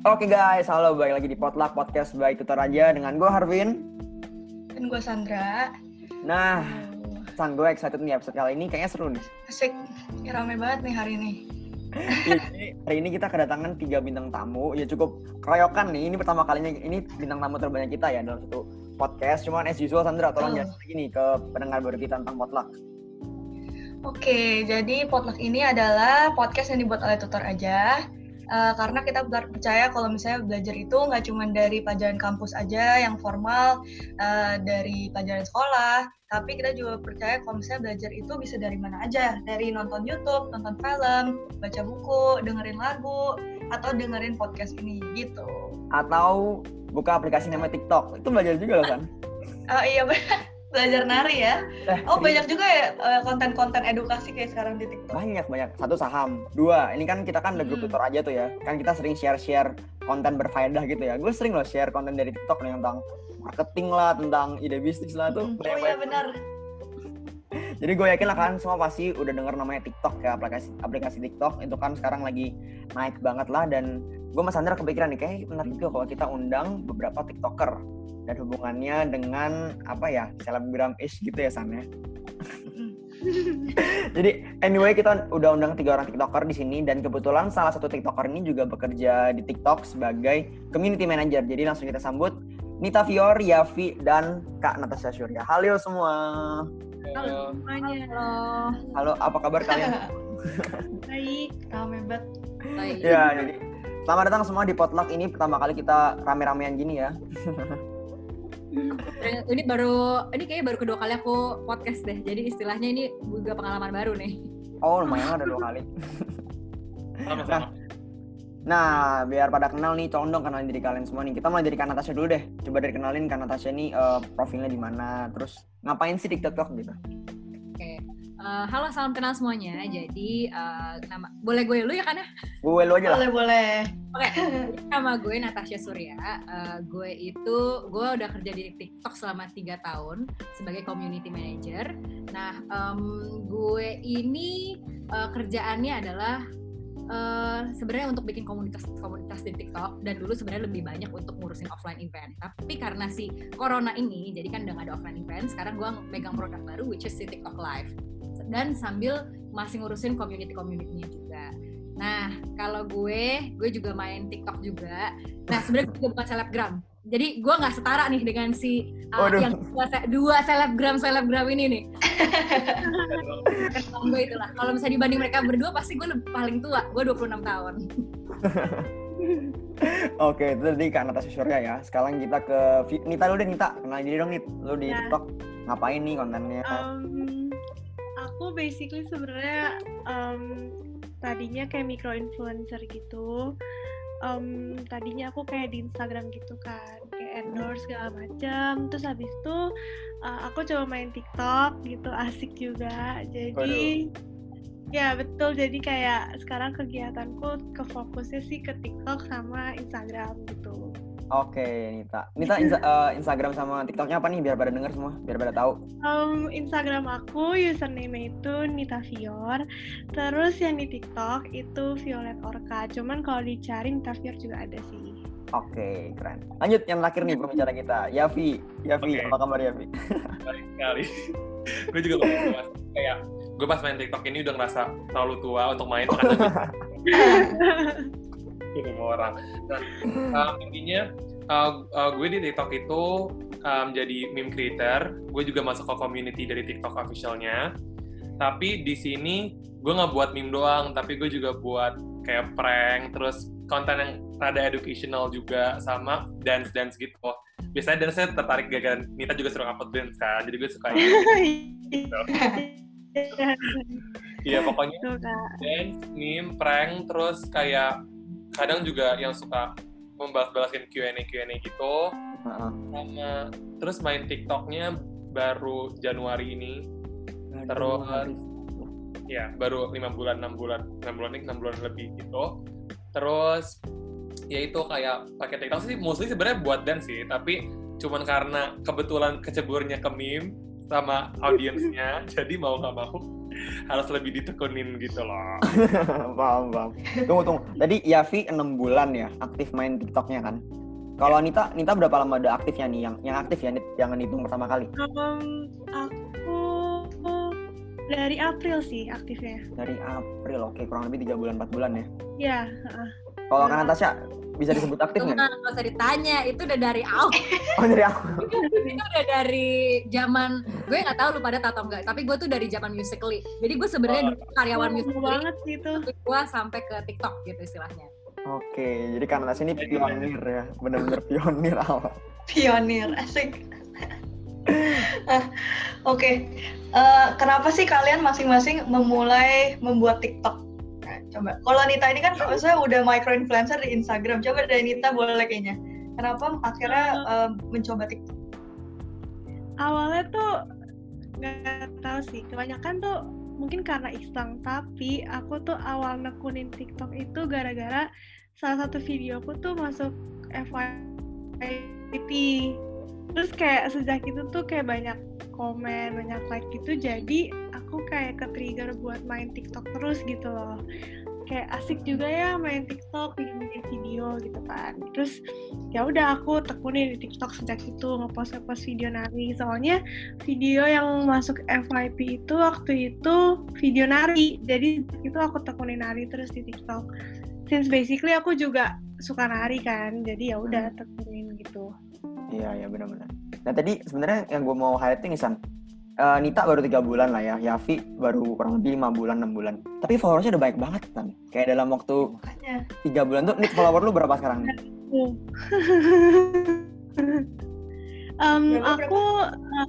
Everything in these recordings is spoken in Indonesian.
Oke guys, halo balik lagi di Potluck Podcast by Tutor Aja dengan gue Harvin. Dan gue Sandra. Nah, San gue excited nih episode kali ini kayaknya seru nih. Asik, ya, rame banget nih hari ini. Jadi, hari ini kita kedatangan tiga bintang tamu, ya cukup keroyokan nih. Ini pertama kalinya ini bintang tamu terbanyak kita ya dalam satu podcast. Cuman as usual Sandra tolong Oh. jelasin lagi nih ke pendengar baru kita tentang Potluck. Oke, jadi Potluck ini adalah podcast yang dibuat oleh tutor aja. Eh, karena kita percaya kalau misalnya belajar itu nggak cuma dari pelajaran kampus aja yang formal, eh, dari pelajaran sekolah, tapi kita juga percaya kalau misalnya belajar itu bisa dari mana aja, dari nonton YouTube, nonton film, baca buku, dengerin lagu, atau dengerin podcast ini gitu. Atau buka aplikasi namanya TikTok. Itu belajar juga loh kan? Oh iya benar, belajar nari ya. Eh, Oh serius. banyak juga ya eh, konten-konten edukasi kayak sekarang di TikTok. banyak banyak satu saham dua ini kan kita kan ada grup Hmm. tutor aja tuh ya kan kita sering share share konten berfaedah gitu ya gue sering loh share konten dari tiktok nih tentang marketing lah tentang ide bisnis lah tuh Hmm. banyak Oh iya benar. jadi gue yakin lah kan semua pasti udah denger namanya tiktok ya aplikasi aplikasi tiktok itu kan sekarang lagi naik banget lah dan gue mas Sandra kepikiran nih kayak menarik juga kalau kita undang beberapa tiktoker dan hubungannya dengan apa ya selebgram ish gitu ya San ya. Jadi anyway kita udah undang tiga orang tiktoker di sini dan kebetulan salah satu tiktoker ini juga bekerja di TikTok sebagai community manager. Jadi langsung kita sambut Nita Fior, Yavi, dan Kak Natasha Surya. Halo semua. Halo semuanya. Halo. Halo, apa kabar kalian? Baik. Rame banget. Baik. ya, jadi selamat datang semua di Potluck ini pertama kali kita rame-ramean gini ya. Ini baru ini kayaknya baru kedua kali aku podcast deh. Jadi istilahnya ini juga pengalaman baru nih. Oh lumayan ada dua kali. Sama-sama. Nah, biar pada kenal nih, tolong dong kenalin diri kalian semua nih. Kita mulai dari Kak Natasha dulu deh. Coba dari kenalin Kak Natasha nih eh, profilnya di mana, terus ngapain sih di TikTok gitu. Eh, halo, salam kenal semuanya. Jadi eh, nama boleh gue lu ya kan ya? Gue lu aja lah. Boleh boleh. Oke. Nama gue Natasha Surya. Eh, gue itu gue udah kerja di TikTok selama tiga tahun sebagai community manager. Nah, em, gue ini eh, kerjaannya adalah eh, sebenarnya untuk bikin komunitas-komunitas di TikTok dan dulu sebenarnya lebih banyak untuk ngurusin offline event. Tapi karena si corona ini, jadi kan udah nggak ada offline event. Sekarang gue megang produk baru, which is si TikTok Live. Dan sambil masih ngurusin community-community-nya juga. Nah, kalau gue, gue juga main TikTok juga. Nah, sebenarnya gue juga bukan selebgram. Jadi gue nggak setara nih dengan si uh, Waduh. yang dua, se- dua selebgram selebgram ini nih. Gue itulah. Kalau misalnya dibanding mereka berdua, pasti gue lebih paling tua. Gue 26 tahun. Oke, itu tadi Kak Natasha Surya ya. Sekarang kita ke Nita dulu deh, Nita. Kenalin diri dong, Nit. Lu di Ya. TikTok ngapain nih kontennya? Um, aku basically sebenarnya um, tadinya kayak micro influencer gitu. Um, tadinya aku kayak di Instagram gitu kan, kayak endorse segala macam. Terus habis itu uh, aku coba main TikTok gitu, asik juga. Jadi ya betul. Jadi kayak sekarang kegiatanku ke fokusnya sih ke TikTok sama Instagram gitu. Oke, Nita. Nita Insta- eh, Instagram sama TikToknya apa nih biar pada denger semua, biar pada tahu. Um, Instagram aku username itu Nita Fior. Terus yang di TikTok itu Violet Orca. Cuman kalau dicari Nita Fior juga ada sih. Oke, keren. Lanjut yang terakhir nih pembicara kita. Yavi, Yavi, Oke. apa kabar Yavi? Baik sekali. gue juga baru tua. Kayak gue pas main TikTok ini udah ngerasa terlalu tua untuk main semua orang. Nah, um, intinya uh, uh, gue di TikTok itu um, jadi meme creator. Gue juga masuk ke community dari TikTok officialnya. Tapi di sini gue nggak buat meme doang, tapi gue juga buat kayak prank, terus konten yang rada educational juga sama dance dance gitu. Biasanya dance saya tertarik gara-gara Nita juga sering upload dance kan, jadi gue suka Iya pokoknya dance, meme, prank, terus kayak kadang juga yang suka membalas-balasin Q&A Q&A gitu, Heeh. sama terus main TikToknya baru Januari ini, Terus- ya baru lima bulan, enam bulan, enam bulan ini enam bulan lebih gitu. Terus ya itu kayak pakai TikTok sih mostly sebenarnya buat dance sih, tapi cuman karena kebetulan keceburnya ke meme sama audiensnya, jadi mau nggak mau harus lebih ditekunin gitu loh. paham, paham. Tunggu, tunggu. Tadi Yavi 6 bulan ya aktif main TikToknya kan? Kalau Anita, Anita berapa lama ada aktifnya nih? Yang yang aktif ya, jangan hitung pertama kali. Um, aku dari April sih aktifnya. Dari April, oke kurang lebih tiga bulan, 4 bulan ya. Ya, heeh. Kalau Ya. kan Natasha bisa disebut aktif nggak? nggak usah ditanya, itu udah dari awal. Oh dari aku. itu udah dari zaman gue nggak tahu lu pada tahu atau enggak, tapi gue tuh dari zaman Musical.ly. Jadi gue sebenarnya dulu karyawan Musical.ly, banget sih itu. tapi gue sampai ke TikTok gitu istilahnya. Oke, jadi kan Natasha ini pionir ya, bener-bener pionir awal. Pionir, asik. Ah, Oke, Eh, kenapa sih kalian masing-masing memulai membuat TikTok? Coba, kalau Nita ini kan maksudnya udah micro influencer di Instagram. Coba dari Nita boleh kayaknya. Kenapa akhirnya eh, mencoba TikTok? Awalnya tuh nggak tahu sih. Kebanyakan tuh mungkin karena iseng. Tapi aku tuh awal nekunin TikTok itu gara-gara salah satu videoku tuh masuk FYP. Terus kayak sejak itu tuh kayak banyak komen, banyak like gitu. Jadi aku kayak ke trigger buat main TikTok terus gitu loh. Kayak asik juga ya main TikTok, bikin-bikin video gitu kan. Terus ya udah aku tekunin di TikTok sejak itu ngepost ngepost video nari. Soalnya video yang masuk FYP itu waktu itu video nari. Jadi itu aku tekunin nari terus di TikTok. Since basically aku juga suka nari kan, jadi ya udah tekunin gitu. Iya, iya benar-benar. Nah tadi sebenarnya yang gue mau highlighting nih Eh, Nita baru tiga bulan lah ya, Yavi baru kurang lebih lima bulan, enam bulan. Tapi followersnya udah baik banget kan. Kayak dalam waktu Makanya. tiga bulan tuh, Nit follower lu berapa sekarang? Berapa, aku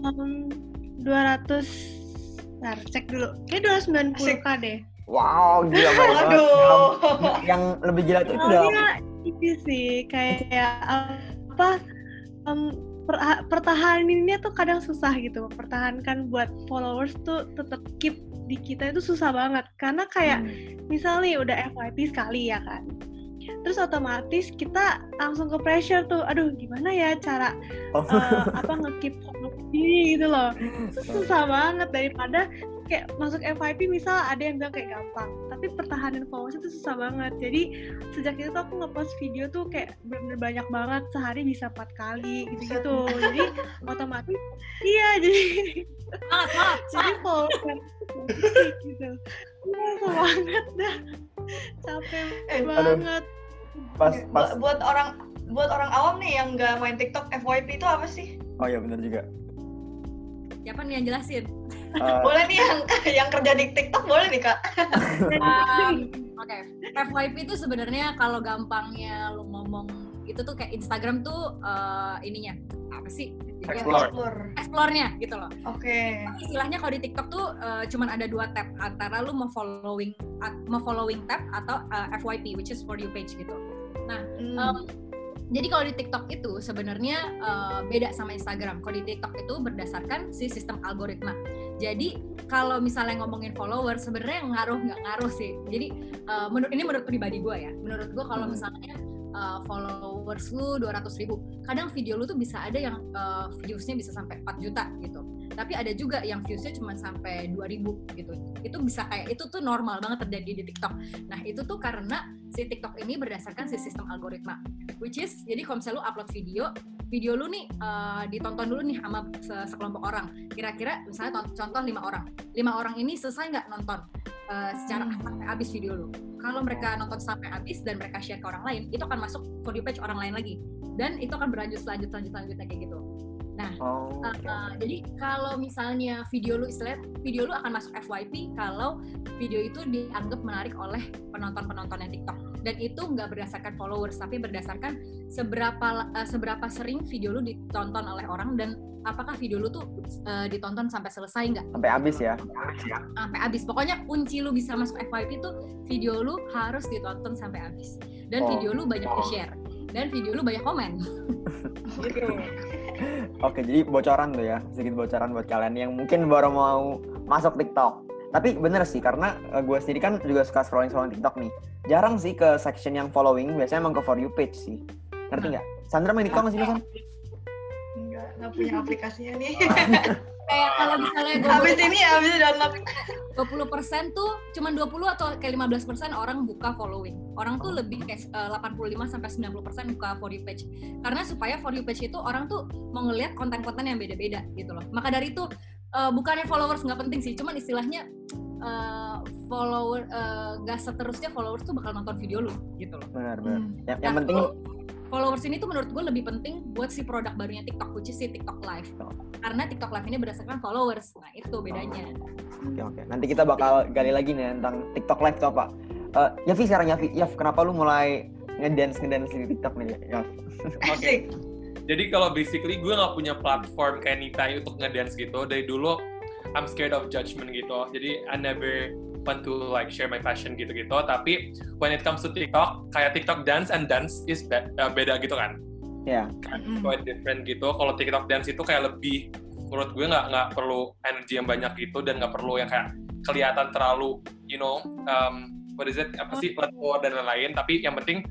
em, 200 Ntar, cek dulu. Kayak 290k deh. Wow, gila banget. Waduh. Yang lebih gila tuh itu udah Soalnya ini sih kayak apa per- pertahaninnya tuh kadang susah gitu. Pertahankan buat followers tuh tetap keep di kita itu susah banget karena kayak Hmm. misalnya udah FYP sekali ya kan. Terus otomatis kita langsung ke pressure tuh, aduh gimana ya cara Oh. eh, apa nge-keep followers ini gitu loh. Susah banget daripada kayak masuk FYP misal ada yang bilang kayak gampang, tapi pertahanan followers itu susah banget. Jadi sejak itu tuh aku ngepost video tuh kayak bener-bener banyak banget, sehari bisa empat kali gitu-gitu. jadi otomatis iya jadi Semangat, semangat, jadi semangat. followers gitu. Iya banget dah. Capek Eh, banget. pas pas Bu- buat orang buat orang awam nih yang nggak main TikTok FYP itu apa sih? oh iya benar juga Siapa nih yang jelasin? Eh, Boleh nih yang yang kerja di TikTok boleh nih kak? Um, Oke, FYP itu sebenarnya kalau gampangnya lu ngomong itu tuh kayak Instagram tuh eh, ininya apa sih? Explore. Explore. Explore-nya gitu loh. Oke. Istilahnya kalau di TikTok tuh eh, cuman ada dua tab antara lu mau following mau following tab atau eh, FYP which is for you page gitu. Hmm. Um, jadi kalau di TikTok itu sebenarnya uh, beda sama Instagram. Kalau di TikTok itu berdasarkan si sistem algoritma. Jadi kalau misalnya ngomongin follower sebenarnya ngaruh nggak ngaruh sih. Jadi uh, menurut ini menurut pribadi gue ya. Menurut gue kalau Hmm. misalnya uh, followers lu 200 ribu, kadang video lu tuh bisa ada yang uh, viewsnya bisa sampai 4 juta gitu. Tapi ada juga yang viewsnya cuma sampai 2000 gitu. Itu bisa kayak itu tuh normal banget terjadi di TikTok. Nah itu tuh karena si TikTok ini berdasarkan si sistem algoritma. Which is jadi kalau misalnya lu upload video video lu nih eh, ditonton dulu nih sama se- sekelompok orang. Kira-kira misalnya contoh lima orang. Lima orang ini selesai nggak nonton eh, secara Hmm. sampai habis video lu? Kalau mereka nonton sampai habis dan mereka share ke orang lain itu akan masuk for you page orang lain lagi. Dan itu akan berlanjut selanjut selanjut selanjutnya kayak gitu oh, Uh, uh, jadi kalau misalnya video lu istilah video lu akan masuk FYP kalau video itu dianggap menarik oleh penonton-penontonnya TikTok. Dan itu nggak berdasarkan followers tapi berdasarkan seberapa uh, seberapa sering video lu ditonton oleh orang dan apakah video lu tuh uh, ditonton sampai selesai nggak? Sampai habis ya? Sampai habis. Pokoknya kunci lu bisa masuk FYP itu video lu harus ditonton sampai habis. Dan Oh. video lu banyak di share dan video lu banyak komen. Gitu. Oke, jadi bocoran tuh ya, sedikit bocoran buat kalian yang mungkin baru mau masuk TikTok. Tapi bener sih, karena eh, gue sendiri kan juga suka scrolling-scrolling TikTok nih. Jarang sih ke section yang following, biasanya emang ke For You page sih. Ngerti nggak? Sandra main TikTok nggak sih, lu, San? Enggak, nggak punya aplikasinya nih. kayak kalau misalnya gue Habis ini ya, habis download. 20% tuh cuman 20 atau kayak 15% orang buka following. Orang tuh lebih kayak eh, 85 sampai 90% buka for you page. Karena supaya for you page itu orang tuh mau ngelihat konten-konten yang beda-beda gitu loh. Maka dari itu eh, bukannya followers nggak penting sih, cuman istilahnya eh, follower eh, nggak seterusnya followers tuh bakal nonton video lu gitu loh. benar benar Hmm. yang, yang Nah, penting followers ini tuh menurut gue lebih penting buat si produk barunya TikTok, which is si TikTok Live. Oh. Karena TikTok Live ini berdasarkan followers. Nah itu bedanya. oke oke nanti kita bakal gali lagi nih tentang TikTok live itu apa Eh, Yafi sekarang Yafi Yaf kenapa lu mulai ngedance ngedance di TikTok nih Yaf Oke. Asik. Jadi kalau basically gue nggak punya platform kayak Nita untuk ngedance gitu. Dari dulu I'm scared of judgment gitu. Jadi I never want to like share my passion gitu-gitu. Tapi when it comes to TikTok, kayak TikTok dance and dance is be- uh, beda gitu kan. ya Mm-mm. Quite different gitu. Kalau TikTok dance itu kayak lebih menurut gue nggak nggak perlu energi yang banyak gitu dan nggak perlu yang kayak kelihatan terlalu you know um, what is it apa sih letter dan lain-lain. Tapi yang penting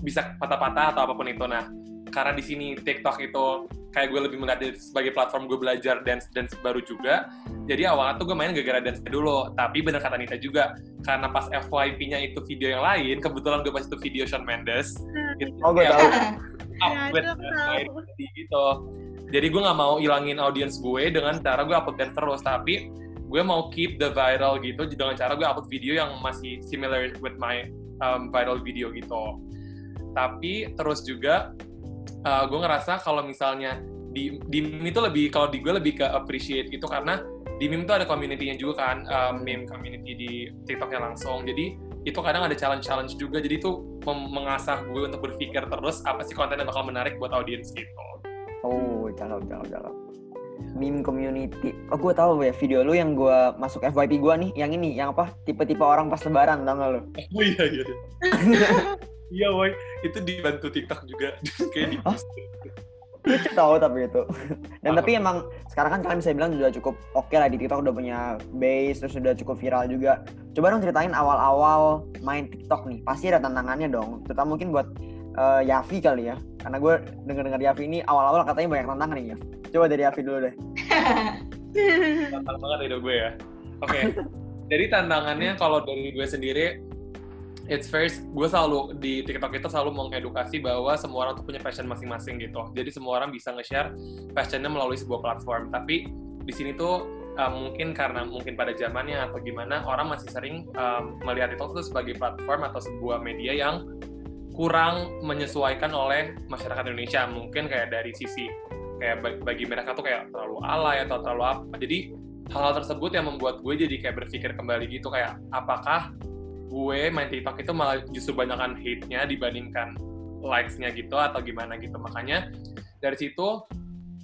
bisa patah-patah atau apa pun itu. Nah karena di sini TikTok itu kayak gue lebih melihat sebagai platform gue belajar dance dance baru juga. Jadi awalnya tuh gue main gara-gara dance dulu. Tapi bener kata Nita juga, karena pas FYP-nya itu video yang lain, kebetulan gue pas itu video Shawn Mendes. Gitu, oh gue kayak tahu up Ya, with tahu. identity gitu. Jadi gue nggak mau ilangin audience gue dengan cara gue upload dance terus, tapi gue mau keep the viral gitu dengan cara gue upload video yang masih similar with my um, viral video gitu. Tapi terus juga uh, gue ngerasa kalau misalnya di di meme itu lebih kalau di gue lebih ke appreciate gitu karena di meme itu ada community-nya juga kan um, meme community di TikToknya langsung. Jadi itu kadang ada challenge-challenge juga. Jadi itu mengasah gue untuk berpikir terus apa sih konten yang bakal menarik buat audiens gitu. oh cakep cakep cakep meme community oh gue tahu ya video lu yang gue masuk FYP gue nih yang ini yang apa tipe-tipe orang pas lebaran tau gak lu Oh iya iya. Iya, woy. Itu dibantu TikTok juga. Kayak di Hah? lucu tahu tapi itu dan Apa? tapi emang sekarang kan kalian bisa bilang sudah cukup oke lah di TikTok udah punya base terus sudah cukup viral juga coba dong ceritain awal-awal main TikTok nih pasti ada tantangannya dong terutama mungkin buat eh, Yafi kali ya karena gue denger-dengar Yafi ini awal-awal katanya banyak tantangan nih ya coba dari Yafi dulu deh Tantang banget hidup gue ya. Oke. Jadi tantangannya kalau dari gue sendiri it's first gue selalu di TikTok itu selalu mengedukasi bahwa semua orang tuh punya passion masing-masing gitu. Jadi semua orang bisa nge-share passionnya melalui sebuah platform. Tapi di sini tuh uh, mungkin karena mungkin pada zamannya atau gimana orang masih sering um, melihat TikTok itu sebagai platform atau sebuah media yang kurang menyesuaikan oleh masyarakat Indonesia. Mungkin kayak dari sisi kayak bag- bagi mereka tuh kayak terlalu alay atau terlalu apa. Jadi hal-hal tersebut yang membuat gue jadi kayak berpikir kembali gitu kayak apakah gue main TikTok itu malah justru banyakkan hate-nya dibandingkan likes-nya gitu atau gimana gitu. Makanya dari situ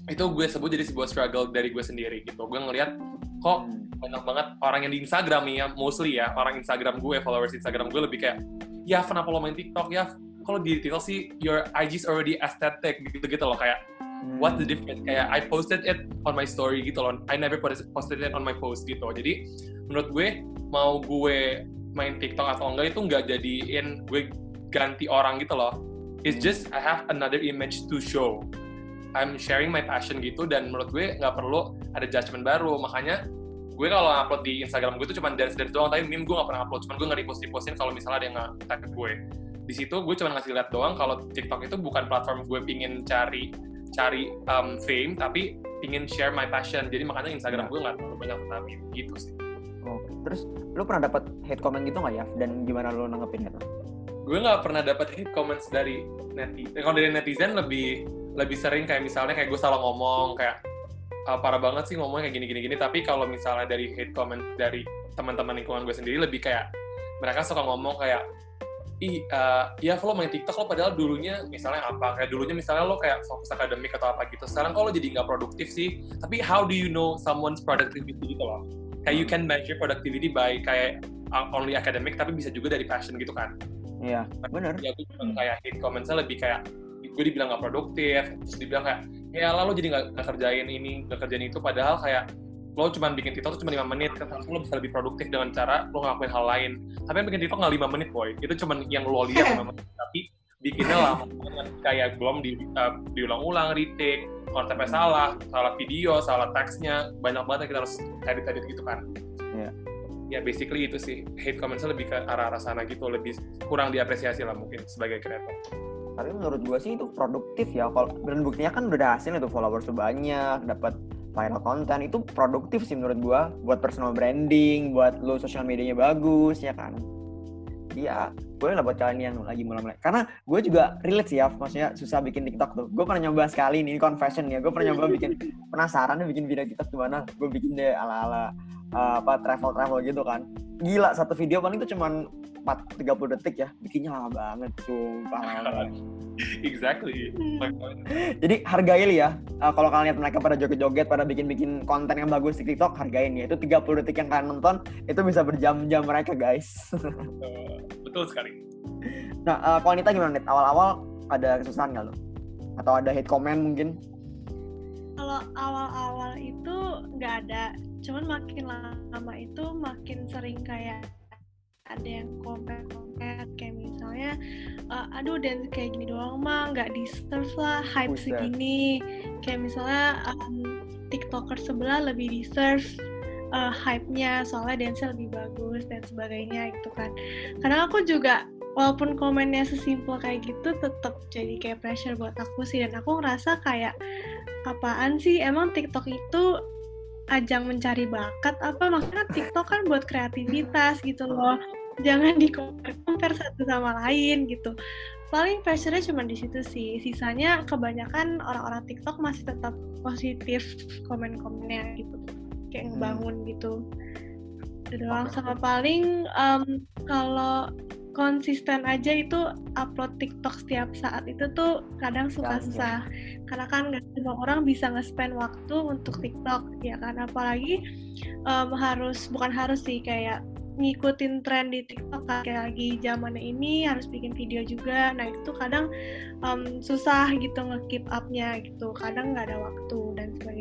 itu gue sebut jadi sebuah struggle dari gue sendiri gitu. Gue ngelihat kok banyak banget orang yang di Instagram nih ya, mostly ya, orang Instagram gue, followers Instagram gue lebih kayak, ya kenapa lo main TikTok ya? Kalau di TikTok sih, your IG is already aesthetic gitu-gitu loh kayak, what the difference? Kayak I posted it on my story gitu loh, I never posted it on my post gitu. Jadi menurut gue mau gue main TikTok atau enggak itu nggak jadiin gue ganti orang gitu loh. It's just I have another image to show. I'm sharing my passion gitu dan menurut gue nggak perlu ada judgement baru. Makanya gue kalau upload di Instagram gue itu cuma dance dance doang, tapi meme gue nggak pernah upload. Cuman gue nggak repost repostin kalau misalnya ada yang nge-tag gue. Di situ gue cuma ngasih lihat doang kalau TikTok itu bukan platform gue pingin cari cari um, fame, tapi pingin share my passion. Jadi makanya Instagram gue nggak terlalu banyak tentang meme gitu sih. Terus lu pernah dapat hate comment gitu nggak ya? Dan gimana lu nanggepin itu? gue nggak pernah dapat hate comments dari netizen. Kalau dari netizen lebih lebih sering kayak misalnya kayak gue salah ngomong kayak "Ah, parah banget sih ngomongnya kayak gini gini. Tapi kalau misalnya dari hate comment dari teman-teman lingkungan gue sendiri lebih kayak mereka suka ngomong kayak ih eh, ya lo main TikTok lo padahal dulunya misalnya apa kayak dulunya misalnya lo kayak fokus akademik atau apa gitu sekarang kok lo jadi nggak produktif sih tapi how do you know someone's productivity gitu loh kayak you can measure productivity by kayak uh, only academic tapi bisa juga dari passion gitu kan. Iya, bener. ya gue cuma kayak hate comments-nya lebih kayak gue dibilang nggak produktif terus dibilang kayak ya lah lo jadi nggak kerjain ini nggak kerjain itu padahal kayak lo cuma bikin TikTok tuh cuma lima menit kan lo bisa lebih produktif dengan cara lo ngelakuin hal lain. Tapi yang bikin TikTok nggak lima menit boy. Itu cuma yang lo lihat lima menit tapi bikinnya lama banget kayak belum di, uh, diulang-ulang retake konsepnya salah, salah video, salah teksnya, banyak banget yang kita harus edit-edit gitu kan. Iya. Ya basically itu sih, hate comments lebih ke arah-arah sana gitu, lebih kurang diapresiasi lah mungkin sebagai creator. Tapi menurut gua sih itu produktif ya. Kalau dan buktinya kan udah ada hasil itu followers tuh banyak, dapat viral konten itu produktif sih menurut gua buat personal branding, buat lo sosial medianya bagus ya kan. Iya, boleh lah buat kalian yang lagi mulai-mulai. Karena gue juga relate sih ya, maksudnya susah bikin TikTok tuh. Gue pernah nyoba sekali nih, ini confession ya. Gue pernah nyoba bikin penasaran bikin video TikTok gimana. Gue bikin deh ala-ala uh, apa travel-travel gitu kan. Gila, satu video paling tuh cuman 4, 30 detik ya. Bikinnya lama banget, sumpah. exactly. Jadi hargain ya. Uh, kalau kalian lihat mereka pada joget-joget, pada bikin-bikin konten yang bagus di TikTok, hargain ya. Itu 30 detik yang kalian nonton, itu bisa berjam-jam mereka guys. Eh, betul sekali. Nah, uh, kalau Nita gimana nih? Awal-awal ada kesusahan nggak lo? Atau ada hate comment mungkin? Kalau awal-awal itu nggak ada, cuman makin lama itu makin sering kayak ada yang komen-komen kayak misalnya uh, aduh dan kayak gini doang mah nggak deserve lah hype Buset. segini kayak misalnya um, tiktoker sebelah lebih deserve uh, hype-nya soalnya dance lebih bagus dan sebagainya gitu kan. Karena aku juga walaupun komennya sesimpel kayak gitu tetap jadi kayak pressure buat aku sih. Dan aku ngerasa kayak apaan sih? Emang TikTok itu ajang mencari bakat apa? Maksudnya TikTok kan buat kreativitas gitu loh. Jangan di compare satu sama lain gitu. Paling pressure-nya cuma di situ sih. Sisanya kebanyakan orang-orang TikTok masih tetap positif komen-komennya gitu kayak ngebangun gitu. Itu doang. Sama paling em, kalau konsisten aja itu upload TikTok setiap saat itu tuh kadang suka susah. Karena kan nggak semua orang bisa nge-spend waktu untuk TikTok ya kan? Apalagi em, harus bukan harus sih kayak ngikutin tren di TikTok kan. kayak lagi zamannya ini harus bikin video juga. Nah itu kadang em, susah gitu nge-keep up-nya gitu. Kadang nggak ada waktu dan sebagainya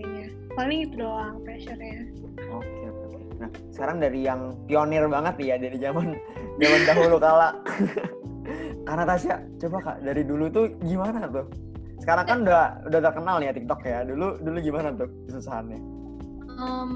paling itu doang pressure-nya Oke, oke, oke. Nah, sekarang dari yang pionir banget ya dari zaman zaman dahulu kala. Karena Tasya, coba kak dari dulu tuh gimana tuh? Sekarang kan udah udah terkenal ya TikTok ya. Dulu dulu gimana tuh kesusahannya? Em,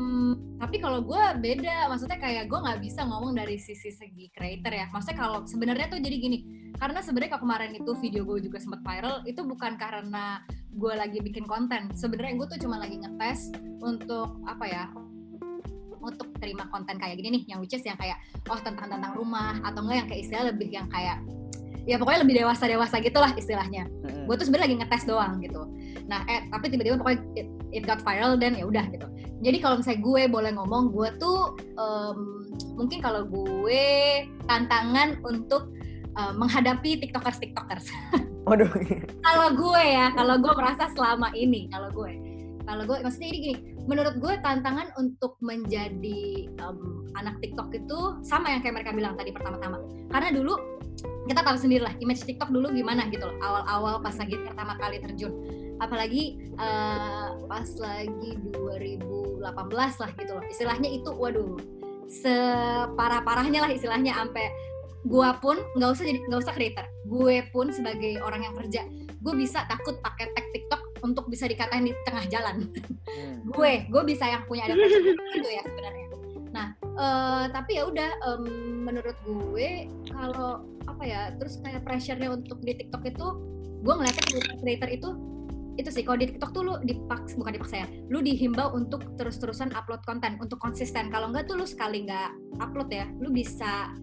tapi kalau gue beda, maksudnya kayak gue nggak bisa ngomong dari sisi segi creator ya. Maksudnya kalau sebenarnya tuh jadi gini, karena sebenarnya kalau kemarin itu video gue juga sempat viral, itu bukan karena gue lagi bikin konten. Sebenarnya gue tuh cuma lagi ngetes untuk apa ya? untuk terima konten kayak gini nih, yang which is yang kayak oh tentang tentang rumah atau enggak yang kayak istilah lebih yang kayak ya pokoknya lebih dewasa dewasa gitulah istilahnya gue tuh sebenarnya lagi ngetes doang gitu nah eh tapi tiba-tiba pokoknya it, it got viral dan ya udah gitu jadi kalau misalnya gue boleh ngomong gue tuh em, mungkin kalau gue tantangan untuk eh, menghadapi tiktokers tiktokers. Waduh. kalau gue ya kalau gue merasa selama ini kalau gue kalau gue maksudnya ini gini menurut gue tantangan untuk menjadi em, anak TikTok itu sama yang kayak mereka bilang tadi pertama-tama. Karena dulu kita tahu sendiri lah image TikTok dulu gimana gitu loh awal-awal pas lagi pertama kali terjun apalagi eh, pas lagi 2018 lah gitu loh. Istilahnya itu waduh separah-parahnya lah istilahnya sampai gua pun nggak usah jadi nggak usah creator. Gue pun sebagai orang yang kerja gue bisa takut pakai tag TikTok untuk bisa dikatain di tengah jalan. Hmm. gue gue bisa yang punya ada itu ya sebenarnya. Nah eh, tapi ya udah em, menurut gue kalau apa ya terus kayak pressure-nya untuk di TikTok itu gue ngeliatnya creator itu itu sih kalau di TikTok tuh lu dipaks bukan dipaksa ya lu dihimbau untuk terus-terusan upload konten untuk konsisten. Kalau enggak tuh lu sekali nggak upload ya lu bisa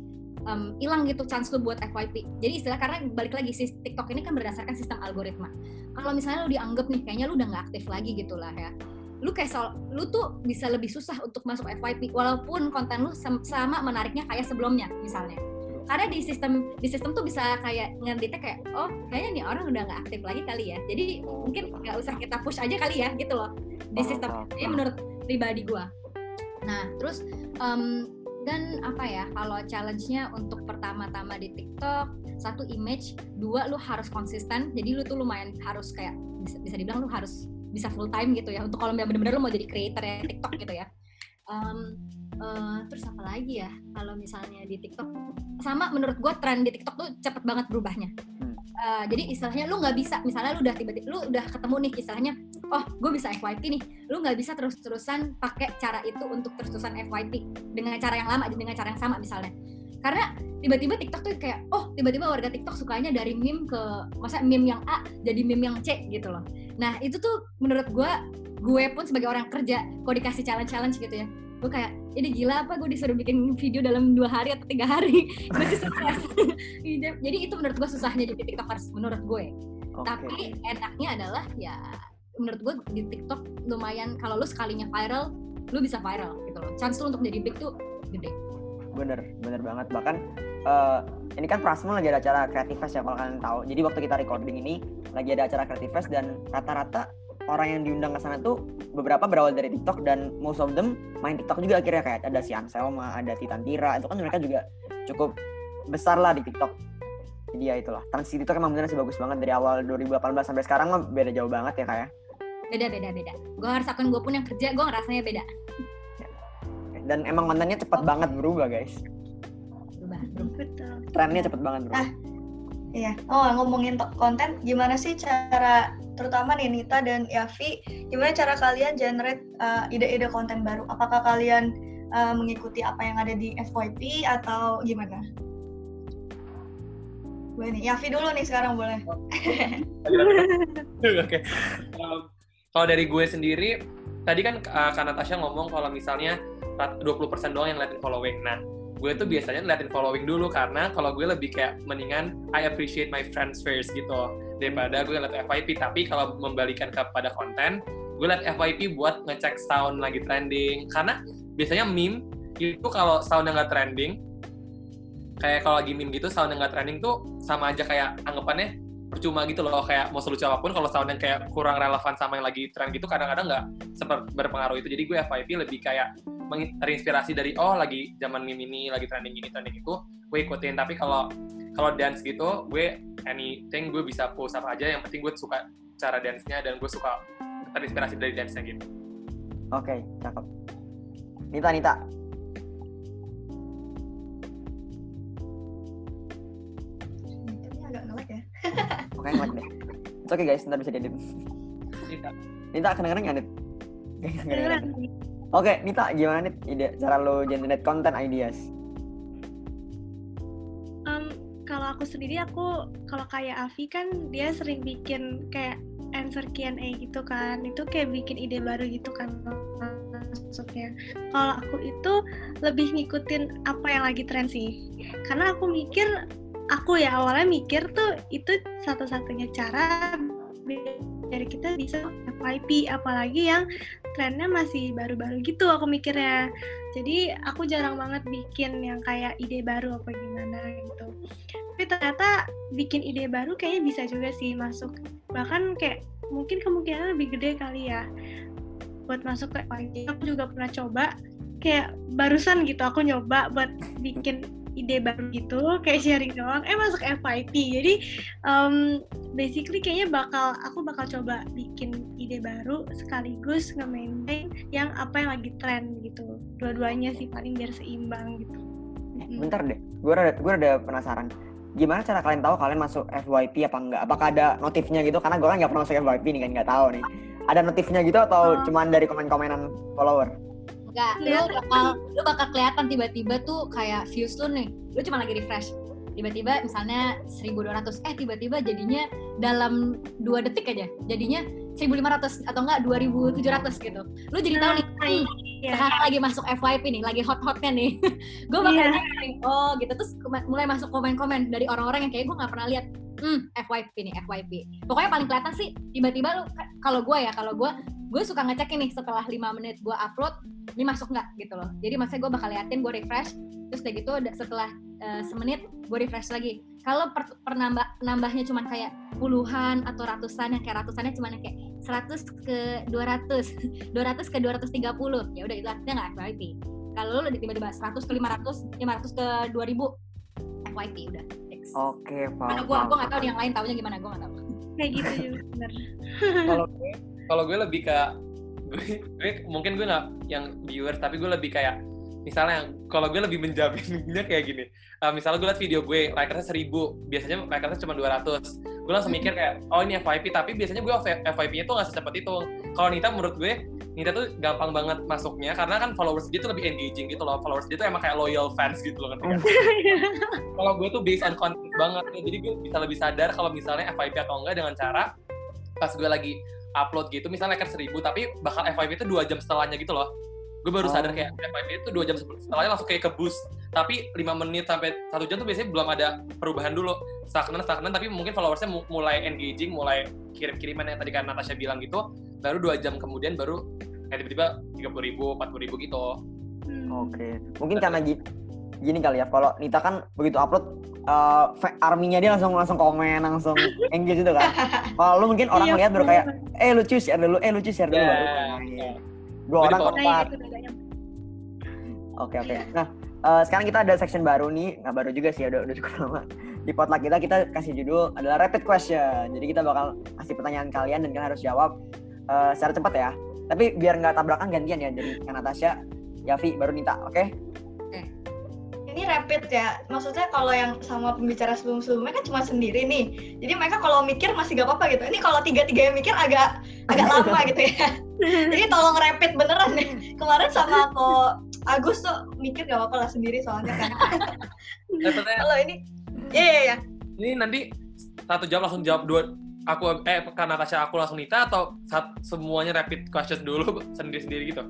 em, hilang gitu chance lu buat FYP jadi istilah karena balik lagi sih TikTok ini kan berdasarkan sistem algoritma. Kalau misalnya lu dianggap nih kayaknya lu udah nggak aktif lagi gitu lah ya. Lu kayak soal lu tuh bisa lebih susah untuk masuk FYP walaupun konten lu sama menariknya kayak sebelumnya misalnya karena di sistem di sistem tuh bisa kayak ngedetek kayak oh kayaknya nih orang udah nggak aktif lagi kali ya. Jadi mungkin nggak usah kita push aja kali ya gitu loh. Di sistem ini menurut pribadi gua. Nah terus em, dan apa ya kalau challenge-nya untuk pertama-tama di TikTok satu image dua lu harus konsisten. Jadi lu tuh lumayan harus kayak bisa, bisa dibilang lu harus bisa full time gitu ya. Untuk kalau benar-benar lu mau jadi creator ya TikTok gitu ya Em, eh, terus apa lagi ya? Kalau misalnya di TikTok sama menurut gua tren di TikTok tuh cepet banget berubahnya. Hmm. uh, jadi istilahnya lu nggak bisa misalnya lu udah tiba-tiba lu udah ketemu nih istilahnya oh gue bisa FYP nih. Lu nggak bisa terus-terusan pakai cara itu untuk terus-terusan FYP dengan cara yang lama dengan cara yang sama misalnya karena tiba-tiba TikTok tuh kayak oh tiba-tiba warga TikTok sukanya dari meme ke masa meme yang A jadi meme yang C gitu loh. Nah itu tuh menurut gue gue pun sebagai orang kerja kalau dikasih challenge-challenge gitu ya. Gue kayak ini gila apa gue disuruh bikin video dalam dua hari atau tiga hari? Masih sukses jadi itu menurut gue susahnya jadi tiktokers menurut gue. Okay. tapi enaknya adalah ya menurut gue di tiktok lumayan kalau lu sekalinya viral lu bisa viral gitu loh. Chance lu untuk jadi big tuh gede bener bener banget bahkan uh, ini kan Prasmo lagi ada acara Creative Fest ya kalau kalian tahu jadi waktu kita recording ini lagi ada acara Creative Fest dan rata-rata orang yang diundang ke sana tuh beberapa berawal dari TikTok dan most of them main TikTok juga akhirnya kayak ada si Anselma, ada Titan Tira, itu kan mereka juga cukup besar lah di TikTok. Jadi ya itulah, transisi TikTok emang bener sih bagus banget dari awal 2018 sampai sekarang mah beda jauh banget ya kayak. Ya? Beda beda beda. Gue harus akun gue pun yang kerja, gue ngerasanya beda. Dan emang kontennya cepet oh. banget berubah guys. Berubah, berubah. Trennya cepet banget berubah. Ah, iya. Oh ngomongin konten, gimana sih cara terutama nih Nita dan Yavi, gimana cara kalian generate uh, ide-ide konten baru? Apakah kalian uh, mengikuti apa yang ada di FYP atau gimana? Gue nih, Yavi dulu nih sekarang boleh. Oke. okay. Um, kalau dari gue sendiri, tadi kan uh, Kak Natasha ngomong kalau misalnya 20% doang yang liatin following. Nah, gue tuh biasanya liatin following dulu karena kalau gue lebih kayak mendingan I appreciate my friends first gitu. Daripada gue liat FYP tapi kalau membalikan kepada konten gue liat FYP buat ngecek sound lagi trending. Karena biasanya meme itu kalau sound yang nggak trending kayak kalau lagi meme gitu sound yang nggak trending tuh sama aja kayak anggapannya percuma gitu loh kayak mau selucu apa pun kalau sound yang kayak kurang relevan sama yang lagi trend gitu kadang-kadang nggak -kadang berpengaruh itu. Jadi gue FYP lebih kayak terinspirasi dari oh lagi zaman meme ini lagi trending ini trending itu gue ikutin. Tapi kalau kalau dance gitu gue anything gue bisa post apa aja. Yang penting gue suka cara dance-nya dan gue suka terinspirasi dari dance-nya gitu. Oke okay, cakep. Nita Nita oke okay, ngelek deh. Oke okay guys. Ntar bisa diedit. Nita. Nita kedengeran nggak Nita kedengeran. Oke, Nita, gimana nih ide cara lo generate content ideas? Um, kalau aku sendiri, aku kalau kayak Avi kan dia sering bikin kayak answer Q&A gitu kan, itu kayak bikin ide baru gitu kan maksudnya. Kalau aku itu lebih ngikutin apa yang lagi tren sih, karena aku mikir, aku ya awalnya mikir tuh itu satu-satunya cara biar kita bisa FYP apalagi yang trennya masih baru-baru gitu aku mikirnya. Jadi aku jarang banget bikin yang kayak ide baru apa gimana gitu. Tapi ternyata bikin ide baru kayaknya bisa juga sih masuk. Bahkan kayak mungkin kemungkinan lebih gede kali ya buat masuk ke FYP aku juga pernah coba kayak barusan gitu aku nyoba buat bikin ide baru gitu kayak sharing doang. Eh masuk FYP jadi um, basically kayaknya bakal aku bakal coba bikin ide baru sekaligus nge-maintain yang apa yang lagi tren gitu. Dua-duanya sih paling biar seimbang gitu. Bentar deh. Gue ada gue ada penasaran. Gimana cara kalian tahu kalian masuk FYP apa enggak? Apakah ada notifnya gitu? Karena gue kan nggak pernah masuk FYP nih kan? Nggak tahu nih. Ada notifnya gitu atau oh. cuman dari komen-komenan follower Enggak, lu bakal lu bakal kelihatan tiba-tiba tuh kayak views lu nih. Lu cuma lagi refresh. Tiba-tiba misalnya 1200, eh tiba-tiba jadinya dalam dua detik aja. Jadinya 1500 atau enggak 2700 gitu. Lu jadi tahu nih, hmm, yeah. sekarang lagi masuk FYP nih, lagi hot-hotnya nih. gue bakal yeah. Nyari, oh gitu terus mulai masuk komen-komen dari orang-orang yang kayak gue nggak pernah lihat. Hmm, FYP nih, FYP. Pokoknya paling kelihatan sih tiba-tiba lu kalau gue ya, kalau gue gue suka ngecek ini setelah lima menit gue upload ini masuk nggak gitu loh. Jadi maksudnya gue bakal liatin gue refresh terus kayak gitu setelah uh, semenit gue refresh lagi. Kalau per, penambah nambahnya cuma kayak puluhan atau ratusan yang kayak ratusannya cuma kayak 100 ke 200 200 ke 230 ya udah itu artinya nggak FYP kalau lo tiba-tiba 100 ke 500 500 ke 2000 FYP udah fix. Oke okay, paham gue gue nggak tahu yang lain tahunya gimana gue nggak tahu. Kayak gitu juga bener kalau kalau gue lebih ke gue, gue mungkin gue nggak yang viewers tapi gue lebih kayak misalnya kalau gue lebih menjaminnya kayak gini. Uh, misalnya gue liat video gue likersnya seribu biasanya likersnya cuma 200 gue langsung mikir kayak oh ini FYP tapi biasanya gue FYP-nya tuh nggak secepat itu. Kalau Nita menurut gue Nita tuh gampang banget masuknya karena kan followers dia tuh lebih engaging gitu loh. Followers dia tuh emang kayak loyal fans gitu loh kan kalau gue tuh based on content banget. Jadi gue bisa lebih sadar kalau misalnya FYP atau enggak dengan cara pas gue lagi upload gitu misalnya like seribu tapi bakal FYP itu dua jam setelahnya gitu loh. Gue baru sadar Oh. kayak FYP itu dua jam setelahnya langsung kayak ke boost tapi lima menit sampai satu jam tuh biasanya belum ada perubahan dulu. Stagnan stagnan tapi mungkin followersnya mu- mulai engaging mulai kirim-kiriman yang tadi kan Natasha bilang gitu. Baru dua jam kemudian baru kayak tiba-tiba tiga puluh ribu empat puluh ribu gitu. Hmm. Oke, mungkin karena gini, gini kali ya. Kalau Nita kan begitu upload, uh, arminya dia langsung langsung komen, langsung engage gitu kan. Kalau lu mungkin orang Iya, lihat baru kayak, eh lucu share dulu, eh lucu share dulu. Ya, baru ya. main. Dua orang keempat. itu bedanya. Oke oke. Nah eh, sekarang kita ada section baru nih, nggak baru juga sih, udah udah cukup lama. Di potluck kita kita kasih judul adalah rapid question. Jadi kita bakal kasih pertanyaan kalian dan kalian harus jawab eh, secara cepat ya. Tapi biar nggak tabrakan gantian ya. Jadi kan Natasha, Yavi, baru Nita, oke? Ini rapid ya, maksudnya kalau yang sama pembicara sebelum-sebelumnya kan cuma sendiri nih. Jadi mereka kalau mikir masih gak apa-apa gitu. Ini kalau tiga-tiga yang mikir agak agak lama gitu ya. Jadi tolong rapid beneran deh. Kemarin sama kok Agus tuh mikir gak apa-apa lah sendiri soalnya kan. Dapetnya, Kalau ini, ya ya ya. ini nanti satu jam langsung jawab dua aku eh kan Natasha aku langsung Nita atau sat- semuanya rapid questions dulu sendiri-sendiri gitu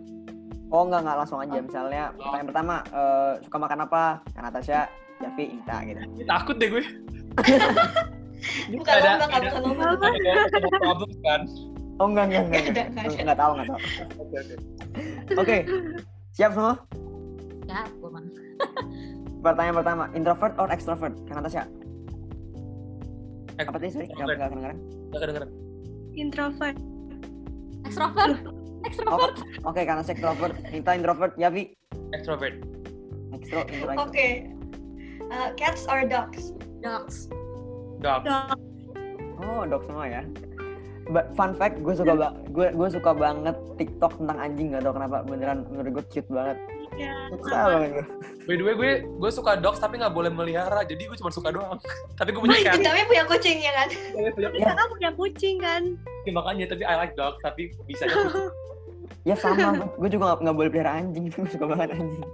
Oh enggak enggak langsung aja. Misalnya pertanyaan pertama eh, suka makan apa? Kan Natasha, Yavi, Nita gitu. Takut deh gue Bukan ada- lomba, nggak ada- bukan lomba. ada ada problem kan Oh enggak enggak enggak. Nggak ada, Enggak, nggak ada. enggak tahu enggak tahu. oke oke Oke. Siap semua? Ya, gue mah. Pertanyaan pertama, introvert or extrovert? Kan Natasha. Eh, Apa tadi? Sorry, enggak enggak kedengeran. nggak kedengeran Introvert. Extrovert. Extrovert. Oke, karena saya extrovert, Nita introvert, Yavi extrovert extro, intro. Oke. Uh, cats or dogs? Dogs. dog Dog. Oh, dog semua ya. But fun fact, gue suka ba gue gue suka banget TikTok tentang anjing gak tau kenapa beneran menurut gue cute banget. Ya, Suka sama. banget gue. by the way gue gue suka dogs tapi nggak boleh melihara jadi gue cuma suka doang tapi gue punya cat Tapi punya kucing ya kan? Gue punya Kita kan punya kucing kan. kucing, makanya tapi I like dog tapi bisa kucing Ya sama, gue juga gak, nggak boleh pelihara anjing, gue suka banget anjing.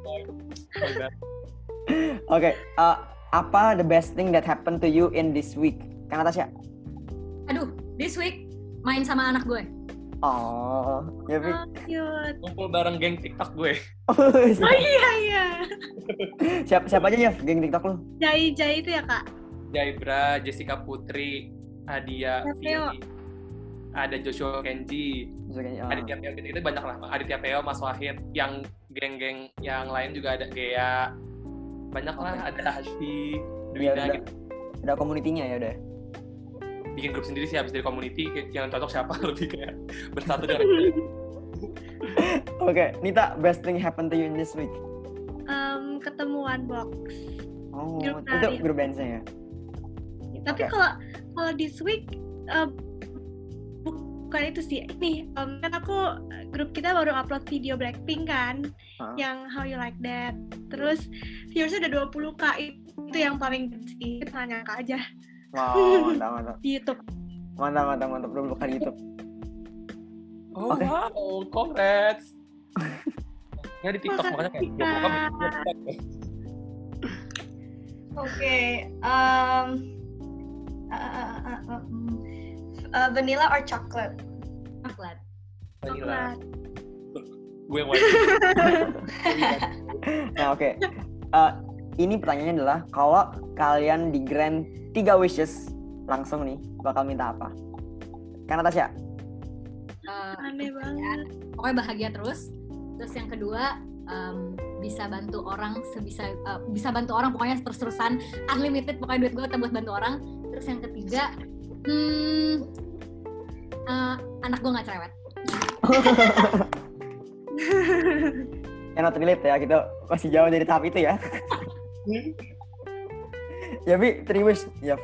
Oke, eh, apa the best thing that happened to you in this week? Kan Natasha? Aduh, this week main sama anak gue. Oh, Yavi. Oh, cute. kumpul bareng geng TikTok gue Oh iya iya. siapa siapa aja ya geng TikTok lu? Jai Jai itu ya kak. Jaibra Jessica Putri Adia Teo. Ada Joshua Kenji oh. Aditya Peo gitu, itu banyak lah Aditya Peo Mas Wahid yang geng-geng yang lain juga ada Gea banyak lah ada Hashfi Iya, Dwina udah. gitu ada komunitinya ya udah. bikin grup sendiri sih habis dari community yang cocok siapa lebih kayak bersatu dengan Oke, Nita, best thing happened to you in this week? Em, ketemuan box. Oh, Grup itu grup dance-nya ya? Tapi kalau kalau this week em, bukan itu sih. Nih, em, kan aku grup kita baru upload video Blackpink kan, Hah? yang How You Like That. Terus viewersnya udah 20 k itu yang paling sih nanya kak aja Wow, mantap, mantap. di YouTube. Mantap, mantap, mantap. Belum bukan YouTube. oh Oke. wow congrats ya di TikTok makanya kayak. Oke. um, uh, uh, uh, uh, mm, uh, vanilla or chocolate? Coklat. Vanilla. Coklat. gue yang white Nah, oke. Eh, ini pertanyaannya adalah kalau kalian di grant 3 wishes langsung nih bakal minta apa? Kan Natasha? Eh, Aneh banget. pokoknya bahagia terus. Terus yang kedua em, bisa bantu orang sebisa eh, bisa bantu orang pokoknya terus-terusan unlimited pokoknya duit gue buat bantu orang. Terus yang ketiga hmm, eh, anak gue nggak cerewet. Cannot relate ya, kita masih jauh dari tahap itu ya. ya, Bi, three wish. Ya,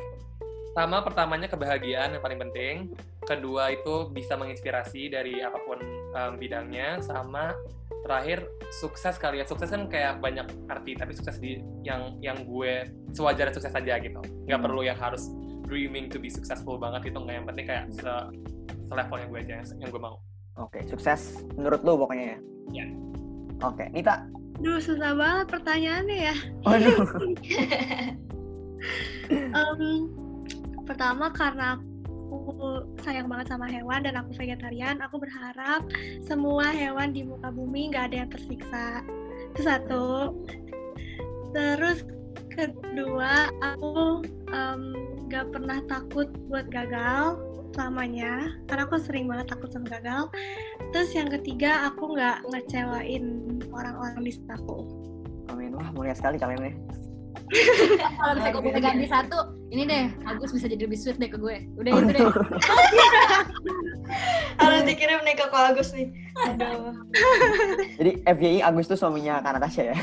Sama pertamanya kebahagiaan yang paling penting. Kedua itu bisa menginspirasi dari apa pun em, bidangnya. Sama terakhir sukses kali ya sukses kan kayak banyak arti tapi sukses di yang yang gue sewajarnya sukses aja gitu nggak Hmm. perlu yang harus dreaming to be successful banget gitu nggak yang penting kayak se selevel yang gue aja yang, yang gue mau Oke, sukses menurut lu pokoknya ya? Iya. Oke, Nita. Duh, susah banget pertanyaannya ya. Waduh. Em, pertama karena aku sayang banget sama hewan dan aku vegetarian, aku berharap semua hewan di muka bumi nggak ada yang tersiksa. Itu satu. Terus kedua, aku em, nggak pernah takut buat gagal selamanya, karena aku sering banget takut sama gagal. Terus yang ketiga, aku nggak ngecewain orang-orang di sekitarku. Amin. Wah, mulia sekali kalian nih. Kalau misalnya gue ganti satu, ini deh, Agus bisa jadi lebih sweet deh ke gue. Udah itu deh. Harus dikirim nih ke Ko Agus nih. Aduh. Jadi FYI Agus tuh suaminya Kak Natasha ya?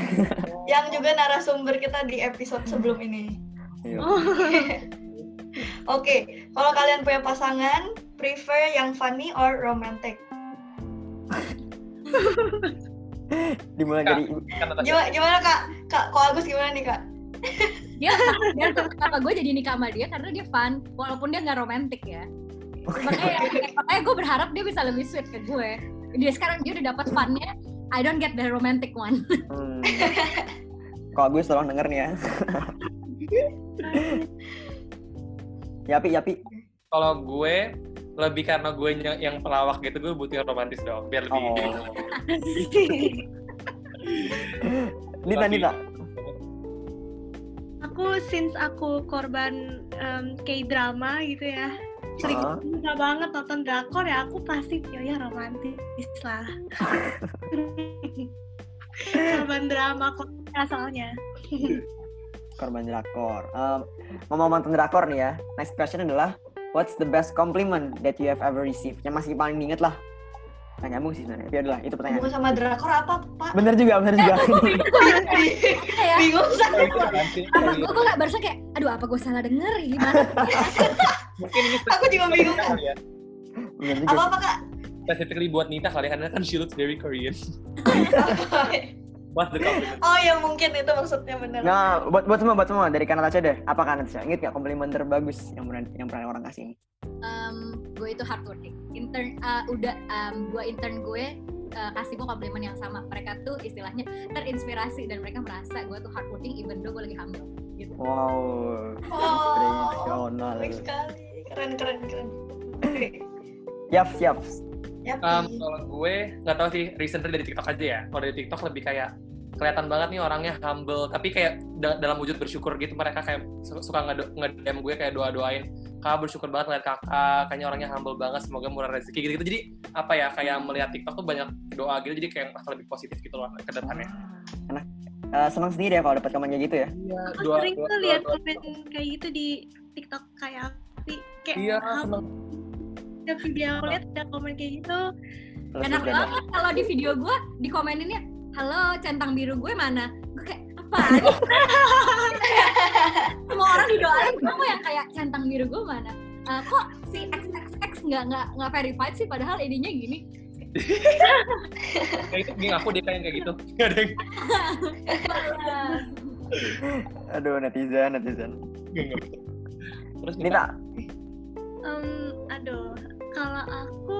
Yang juga narasumber kita di episode sebelum ini. Iya. Oke, kalau kalian punya pasangan, prefer yang funny or romantic? Dimulai Kak. dari kan. Gimana, gimana kak? Kak, Ko Agus gimana nih kak? Dia, dia kenapa gue jadi nikah sama dia karena dia fun, walaupun dia nggak romantis ya. Makanya, makanya gue berharap dia bisa lebih sweet ke gue. Dia sekarang dia udah dapat funnya, I don't get the romantic one. Hmm. Kok Agus tolong denger nih ya. Yapi, Yapi. kalau gue lebih karena gue yang pelawak gitu gue butuh yang romantis dong biar lebih Oh. Nita, Lebih- Nita. aku since aku korban em, K-drama gitu ya sering Ah. suka banget nonton drakor ya aku pasti ya ya romantis lah korban drama Korea soalnya Korban drakor. Um, ngomong mantan drakor nih ya. Next question adalah, what's the best compliment that you have ever received? Yang masih paling diinget lah. Nah, nyambung sih sebenarnya. Tapi adalah, itu pertanyaan. Bukan sama drakor apa, Pak? Bener juga, bener juga. ya, Bingung saya. apa gue gue nggak berasa kayak, aduh apa gue salah denger gimana? mungkin ini Aku juga bingung, ya Apa apa kak? specifically buat Nita kali ya, karena kan she looks very Korean what's the compliment oh ya mungkin itu maksudnya bener. Nah, buat, buat semua, buat semua. Dari Kak Natasha deh. Apa Kak Natasha? Ingat gak komplimen terbagus yang pernah, yang pernah orang kasih? um, gue itu hardworking. Intern uh, udah um, dua intern gue uh, kasih gue komplimen yang sama. Mereka tuh istilahnya terinspirasi dan mereka merasa gue tuh hardworking even though gue lagi hamil. Gitu. Wow. Oh, Inspirasional. baik sekali. Keren, keren, keren. Oke. Yap, siap. Ya, Um, kalau gue nggak tahu sih recently dari TikTok aja ya. Kalau dari TikTok lebih kayak kelihatan banget nih orangnya humble, tapi kayak da- dalam wujud bersyukur gitu mereka kayak su- suka nge- nge-DM gue kayak doa-doain kak bersyukur banget ngeliat kakak, kayaknya orangnya humble banget, semoga murah rezeki gitu-gitu. Jadi apa ya kayak melihat TikTok tuh banyak doa gitu, jadi kayak merasa lebih positif gitu loh ke depannya. Enak. Eh, senang sendiri ya kalau dapat komen kayak gitu ya. Iya, aku sering tuh lihat komen kayak gitu di TikTok kayak Api. kayak Iya, hal- ada video aku lihat ada komen kayak gitu Terus Enak banget kalau di video gue dikomeninnya, halo centang biru gue mana? Gue kayak apa? Semua orang didoain, gue mau yang kayak centang biru gue mana? Eh, kok si XXX nggak nggak nggak verified sih padahal ininya gini. Kayak itu geng aku dia kayak kayak gitu. Nggak ada yang Aduh, netizen, netizen. Terus Nita, Em, aduh kalau aku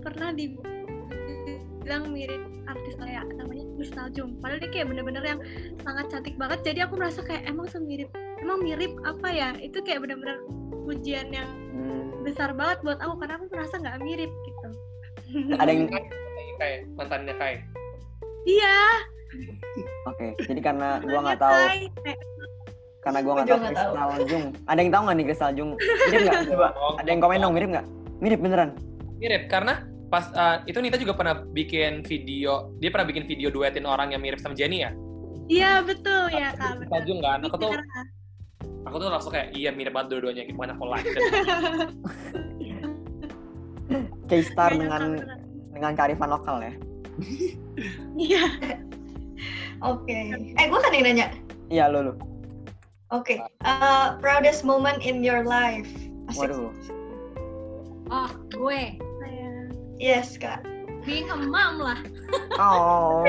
pernah dibilang mirip artis kayak namanya Crystal Jung padahal dia kayak bener-bener yang sangat cantik banget jadi aku merasa kayak emang semirip emang mirip apa ya itu kayak bener-bener pujian yang hmm, besar banget buat aku karena aku merasa nggak mirip gitu ada yang kayak mantannya kayak iya Oke, jadi karena gua nggak tahu, Kai. Karena gua nggak tahu. Kristal Jung. Ada yang tahu nggak nih Kristal Jung? Mirip nggak? Coba, ada yang komen dong, mirip nggak? Mirip beneran. mirip karena pas uh, itu Nita juga pernah bikin video dia pernah bikin video duetin orang yang mirip sama Jenny ya iya betul ya kak benar. Tajung kan aku tuh aku tuh langsung kayak iya mirip banget dua-duanya gitu makanya aku like K-star Iya, dengan dengan kearifan lokal ya. iya Oke. Eh, gue kan yang nanya. Iya, lo lo. Oke. Uh, proudest moment in your life. Asik. Waduh. Oh, gue. Yes, Kak. being a mom lah. Oh,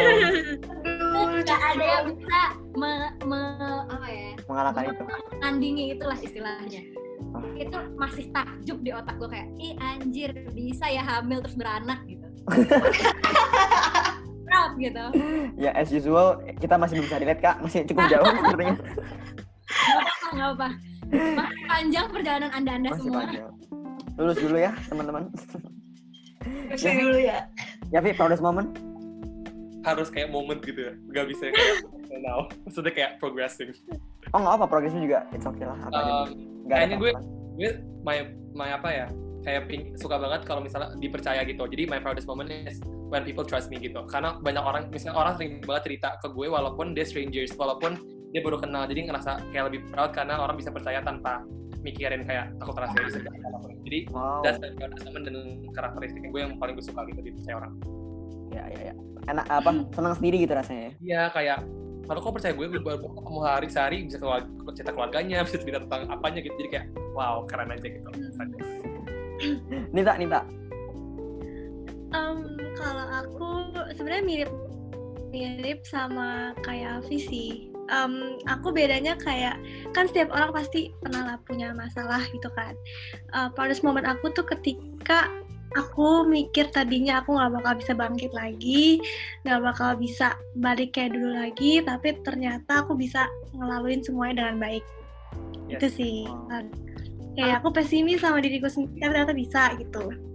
Gak ada yang bisa me, me- apa ya, mengalahkan itu. tandingi itulah istilahnya. Ah. Itu masih takjub di otak gue kayak, ih anjir bisa ya hamil terus beranak gitu. Proud gitu. Ya as usual kita masih belum bisa relate kak, masih cukup jauh sepertinya. Gak apa-apa, gak apa. Masih panjang perjalanan anda-anda Masih semua. panjang. Lulus dulu ya teman-teman. Terus dulu ya. Ya Vi, proudest moment? harus kayak moment gitu ya nggak bisa kayak now maksudnya kayak progressing Oh nggak apa, progresnya juga it's okay lah. Apa aja. Um, ada kayaknya gue gue my my apa ya kayak ping- suka banget kalau misalnya dipercaya gitu jadi my proudest moment is when people trust me gitu karena banyak orang misalnya orang sering banget cerita ke gue walaupun dia strangers walaupun dia baru kenal jadi ngerasa kayak lebih proud karena orang bisa percaya tanpa mikirin kayak takut rasa segala apa pun. jadi Wow. that's proudest moment dan karakteristiknya gue yang paling gue suka gitu dipercaya orang Ya ya ya. Enak apa? Senang sendiri gitu rasanya ya. Iya kayak kalau kau percaya gue, gue baru ketemu hari sehari bisa keluar, cerita keluarganya, bisa cerita tentang apanya gitu. Jadi kayak wow keren aja gitu. Nita, Nita. Em, kalau aku sebenarnya mirip mirip sama kayak Avi Em, aku bedanya kayak kan setiap orang pasti pernah lah punya masalah gitu kan. Eh, proudest moment aku tuh ketika aku mikir tadinya aku nggak bakal bisa bangkit lagi, nggak bakal bisa balik kayak dulu lagi, tapi ternyata aku bisa ngelaluin semuanya dengan baik. Yes. Itu sih. Kayak aku pesimis sama diriku sendiri, tapi ternyata bisa gitu.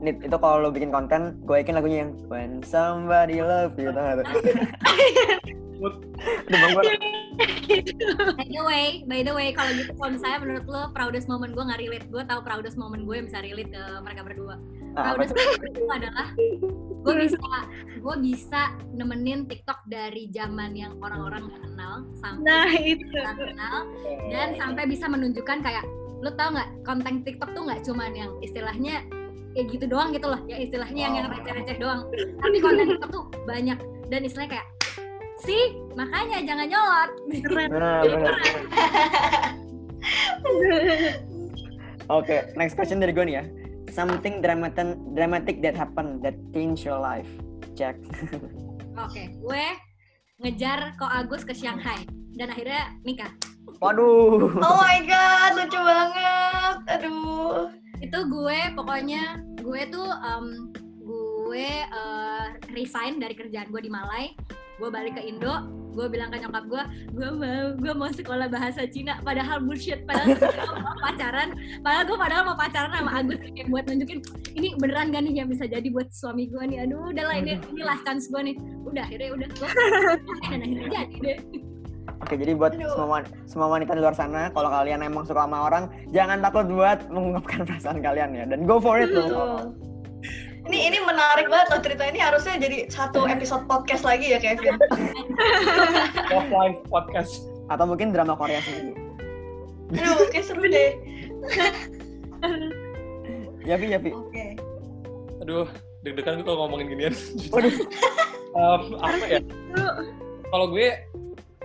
Nit, itu kalau lo bikin konten, gue yakin lagunya yang When Somebody Love You, tau gak tuh? Udah gue, By the way, by the way, kalau gitu kalau misalnya menurut lo proudest moment gue nggak relate, gue tahu proudest moment gue yang bisa relate ke mereka berdua. ah, apa proudest tuh? moment itu adalah gue bisa gue bisa nemenin TikTok dari zaman yang orang-orang nggak kenal sampai Nah, itu. orang kenal dan sampai bisa menunjukkan kayak lo tau nggak konten TikTok tuh nggak cuman yang istilahnya kayak gitu doang gitu loh ya istilahnya yang yang receh-receh doang tapi konten TikTok tuh banyak dan istilahnya kayak sih makanya jangan nyolot benar. Oke, next question dari gue nih ya. Something dramatic, dramatic that happened that changed your life. Check. oke gue ngejar ko Agus ke Shanghai dan akhirnya nikah Waduh. Oh my god, lucu banget. Aduh. Itu gue pokoknya gue tuh em, gue eh, resign dari kerjaan gue di Malai. Gue balik ke Indo gue bilang ke nyokap gue gue mau gue mau sekolah bahasa Cina. Padahal bullshit padahal gue mau pacaran. Padahal gue padahal mau pacaran sama Agus kayak buat nunjukin ini beneran gak nih yang bisa jadi buat suami gue nih? Aduh udahlah ini ini last chance gue nih. Udah akhirnya udah gue dan akhirnya jadi deh Oke, jadi buat Aduh. semua wan- semua wanita di luar sana, kalau kalian emang suka sama orang, jangan takut buat mengungkapkan perasaan kalian ya, dan go for it loh. Ini ini menarik banget loh cerita ini harusnya jadi satu episode podcast lagi ya Kevin. Offline podcast. Atau mungkin drama Korea sendiri. Aduh, kayak seru deh. Ya, Vi, ya, Vi. Oke. Aduh, deg-degan gue kalau ngomongin ginian. Waduh. Em, apa ya? Kalau gue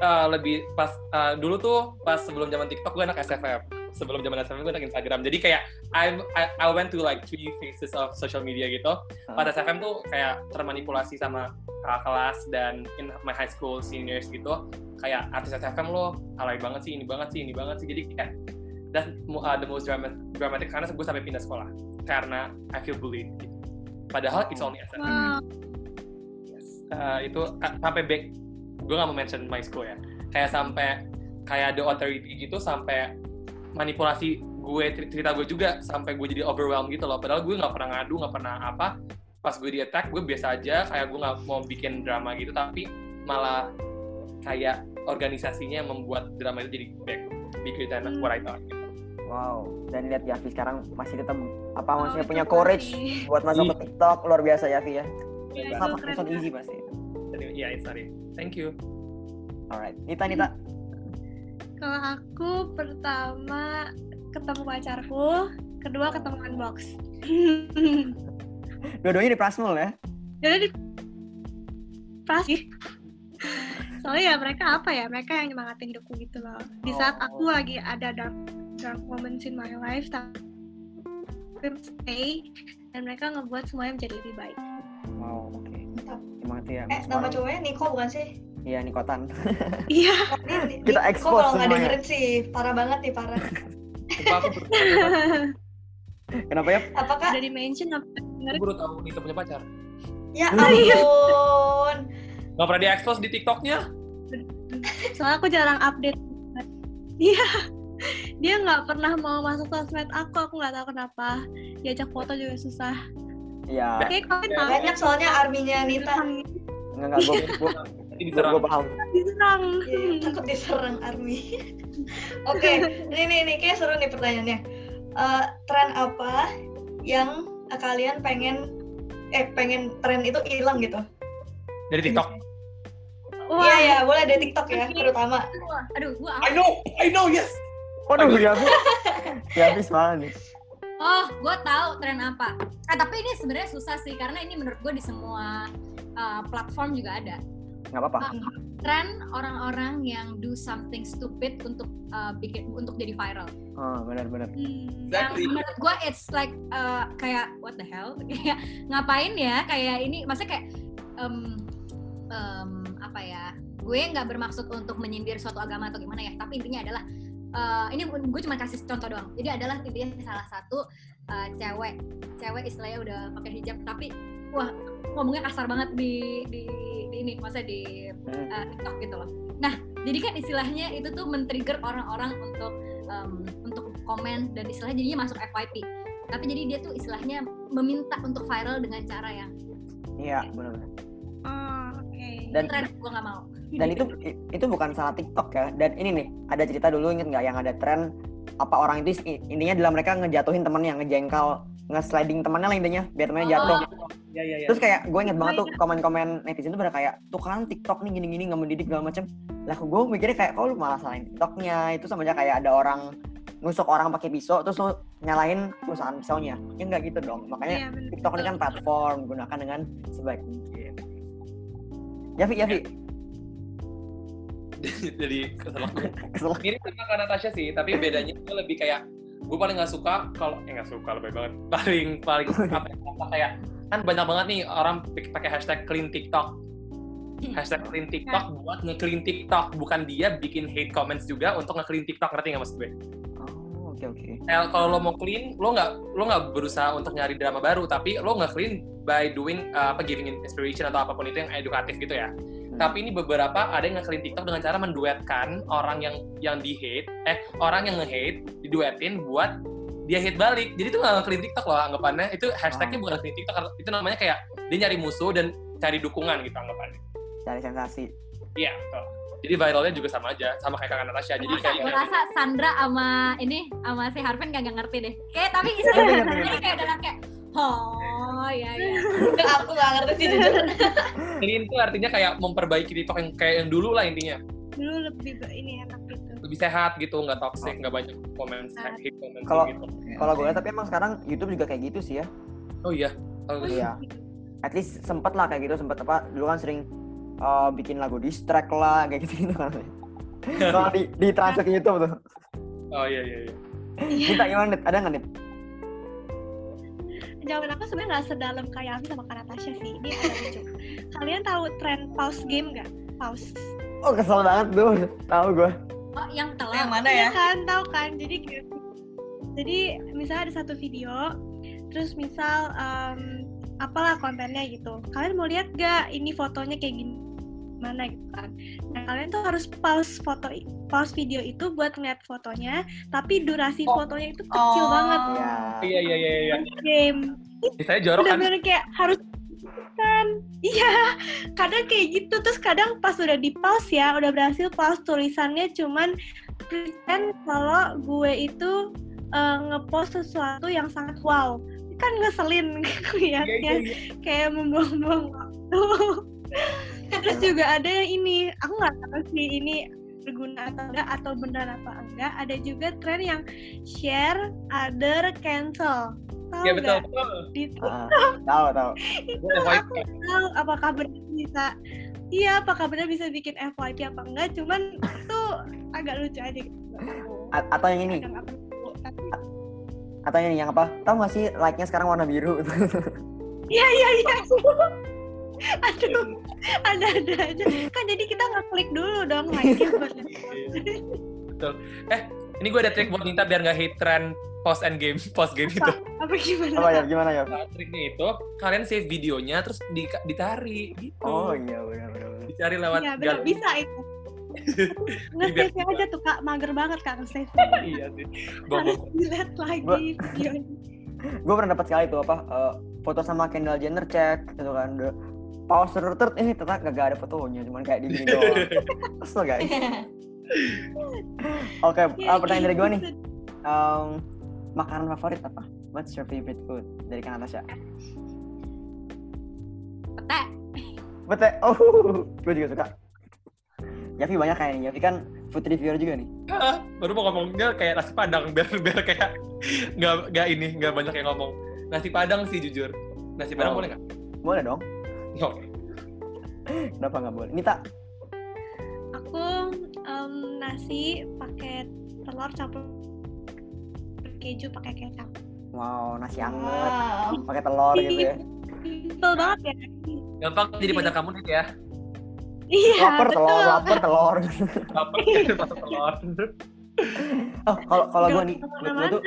eh, lebih pas eh, dulu tuh pas sebelum zaman TikTok gue anak SFM. Sebelum zaman SFM gue anak Instagram. Jadi kayak I, I I went to like three phases of social media gitu. Pada SFM tuh kayak termanipulasi sama kakak kelas dan in my high school seniors gitu. Kayak artis SFM lo alay banget sih, ini banget sih, ini banget sih. Jadi kayak that's uh, the most dramatic, dramatic karena gue sampai pindah sekolah karena I feel bullied. Gitu. Padahal it's only SFM. Wow. Yes. Uh, itu sampai back gue gak mau mention my school ya kayak sampai kayak the authority gitu sampai manipulasi gue cer- cerita gue juga sampai gue jadi overwhelmed gitu loh padahal gue nggak pernah ngadu nggak pernah apa pas gue di attack gue biasa aja kayak gue nggak mau bikin drama gitu tapi malah kayak organisasinya yang membuat drama itu jadi back bigger than what I thought gitu. Wow, dan lihat Yavi sekarang masih tetap apa Oh, maksudnya punya courage buat masuk ke TikTok luar biasa Yavi ya. Iya, not banget. easy pasti. Ya yeah, sorry thank you Alright, Nita Nita. Kalau aku pertama ketemu pacarku, kedua ketemu unbox. Dua-duanya di Prasmul ya. Jadi di pasti. Soalnya ya mereka apa ya? Mereka yang nyemangatin hidupku gitu loh. Di saat aku lagi ada dark dark moments in my life, tapi stay dan mereka ngebuat semuanya menjadi lebih baik. Oh, oke. Emang itu ya. Eh, nama orang- cowoknya Niko bukan sih? Iya, Nikotan. Iya. Ini, Kita Niko expose kalau nggak dengerin sih, parah banget nih, parah. Kenapa ya? Apakah? Udah di mention apa? aku baru tahu Nita punya pacar. Ya Iya. ampun. Gak pernah di-expose di TikToknya. Soalnya aku jarang update. Iya. Dia nggak pernah mau masuk sosmed aku, aku nggak tahu kenapa. Diajak foto juga susah. Iya. Kayak kalian tahu. Banyak soalnya arminya Nita. Enggak enggak gue gue Nanti gue diserang. paham. Diserang. Iya, takut diserang army. Oke, ini nih, nih kayak seru nih pertanyaannya. Eh, tren apa yang kalian pengen eh pengen tren itu hilang gitu? Dari TikTok. Iya Wah, ya, boleh dari TikTok ya, terutama. Aduh, gua I know, I know, yes. Waduh, ya habis. Ya habis banget nih. Oh, gue tahu tren apa. Ah, tapi ini sebenarnya susah sih karena ini menurut gue di semua uh, platform juga ada. Enggak apa-apa. Tren orang-orang yang do something stupid untuk uh, bikin untuk jadi viral. Oh, benar-benar. hmm, Exactly. Yang menurut gue it's like uh, kayak what the hell? Kayak ngapain ya? Kayak ini maksudnya kayak um, um, apa ya? Gue nggak bermaksud untuk menyindir suatu agama atau gimana ya, tapi intinya adalah uh, ini gue cuma kasih contoh doang. Jadi adalah intinya salah satu uh, cewek, cewek istilahnya udah pakai hijab, tapi wah ngomongnya kasar banget di di, di ini, maksudnya di uh, TikTok gitu loh. Nah, jadi kan istilahnya itu tuh men-trigger orang-orang untuk um, untuk komen dan istilahnya jadinya masuk FYP. Tapi jadi dia tuh istilahnya meminta untuk viral dengan cara yang Iya, benar-benar. oh, oke. Dan gue nggak mau. Dan itu itu bukan salah TikTok ya. Dan ini nih, ada cerita dulu inget nggak yang ada tren apa orang itu intinya adalah mereka ngejatuhin temennya, ngejengkal, nge-sliding temannya lah intinya biar temennya jatuh. Ya, ya, ya. Terus kayak gue inget banget tuh komen-komen netizen tuh pada kayak tuh kan TikTok nih gini-gini nggak mendidik segala macem. Lah gue mikirnya kayak kok lu malah salahin TikToknya itu sama aja kayak ada orang nusuk orang pakai pisau terus lu nyalahin perusahaan pisaunya. Ya nggak gitu dong. Makanya Iya. TikTok ini kan platform gunakan dengan sebaik mungkin. Ya Vi, ya Vi. Jadi kesel. Mirip sama Kak Natasha sih, tapi bedanya itu lebih kayak gue paling nggak suka kalau eh nggak suka lebih banget paling paling apa ya, kayak kan banyak banget nih orang pakai hashtag clean TikTok hashtag clean TikTok buat nge-clean TikTok bukan dia bikin hate comments juga untuk nge-clean TikTok ngerti nggak maksud gue? Oh, oke oke. Eh, kalau lo mau clean, lo nggak lo nggak berusaha untuk nyari drama baru, tapi lo nggak clean by doing uh, apa giving inspiration atau apa pun itu yang edukatif gitu ya. Tapi ini beberapa ada yang nge-clean TikTok dengan cara menduetkan orang yang yang di hate, eh orang yang nge-hate diduetin buat dia hate balik. Jadi itu nggak nge-clean TikTok loh anggapannya. Itu hashtagnya bukan clean TikTok, itu namanya kayak dia nyari musuh dan cari dukungan gitu anggapannya. Cari sensasi. Iya, betul. Jadi viralnya juga sama aja, sama kayak Kakak Natasha. Jadi Gue kayak rasa Sandra sama ini sama si Harvin kagak ngerti deh. Kayak tapi istilahnya kayak udah kayak oh ya ya. aku nggak ngerti sih jujur. clean itu artinya kayak memperbaiki TikTok yang kayak yang dulu lah intinya. Dulu lebih ini enak gitu. lebih sehat gitu, nggak toxic, nggak banyak komen Sehat. hate comment Kalau- gitu. Kalau gue tapi emang sekarang YouTube juga kayak gitu sih ya. Oh iya. Oh, Iya. At least sempet lah kayak gitu, sempet apa? Dulu kan sering uh, bikin lagu diss track lah kayak gitu gitu kan. Kalau di di translate ke YouTube tuh. oh iya iya. iya. Kita gimana? Ada nggak Nit? Jawaban aku sebenarnya nggak sedalam kayak Avi sama Kak Natasha sih. Ini lucu. Kalian tahu tren pause game nggak? Pause. Oh kesel banget tuh. Tahu gue. Oh yang Yang telat. mana Iya ya? kan, tahu kan? Jadi kayak- jadi misalnya ada satu video, terus misal em, apalah kontennya gitu. Kalian mau lihat gak ini fotonya kayak gini? Mana gitu kan. Nah, kalian tuh harus pause foto pause video itu buat ngeliat fotonya, tapi durasi Oh. fotonya itu kecil Oh. banget. Iya. Iya iya iya iya. Game. Saya jorok kan. Kayak harus kan iya kadang kayak gitu terus kadang pas udah di pause ya udah berhasil pause tulisannya cuman pretend kalau gue itu eh, ngepost sesuatu yang sangat wow kan ngeselin Iya iya liatnya iya. kayak membuang-buang waktu terus juga ada yang ini aku nggak tahu sih ini berguna atau enggak atau benar apa enggak ada juga tren yang share other cancel tahu Iya betul nggak? betul. di Ah, tahu tahu. itu aku nggak tahu apakah benar bisa iya apakah benar bisa bikin FYP apa enggak cuman itu agak lucu aja gitu A- atau yang ini, atau yang ini yang apa? Tahu nggak sih like-nya sekarang warna biru? iya iya iya Aduh, ada-ada aja. Kan jadi kita nggak klik dulu dong baru. Betul. Eh, ini gue ada trik buat Nita biar nggak hate trend post end game, post game itu. Apa gimana? Apa ya? Gimana ya? Nah, triknya itu kalian save videonya terus di, ditarik gitu. Oh iya benar benar. Dicari lewat Iya, benar bisa itu. Nge-save aja tuh Kak, mager banget Kak nge-save. iya sih. Harus dilihat lagi Gua- videonya. Gue pernah dapat sekali tuh apa eh, foto sama Kendall Jenner cek gitu kan. Udah pause ter ter ini tetap gak ada fotonya, cuman kayak di gini doang. Kesel guys. Oke, Ya, eh, pertanyaan dari gue nih. Em, makanan favorit apa? What's your favorite food dari Kak Natasha? Pete. Betul. Oh, gue juga suka. Yafi banyak kayaknya. Yafi kan food reviewer juga nih. Ah, baru mau ngomongnya kayak nasi padang biar biar kayak nggak nggak ini nggak banyak yang ngomong nasi padang sih jujur nasi padang Oh. boleh nggak? Boleh dong. Kenapa nggak boleh? Nita. Aku em, nasi pakai telur campur keju pakai kecap. Wow, nasi anget. Wow. Pakai telur gitu ya. Simpel banget ya. gampang jadi pacar kamu nih ya Iya, Lapar betul. telur, lapar telur. pakai telur Oh, kalau kalau gue nih, gue, tuh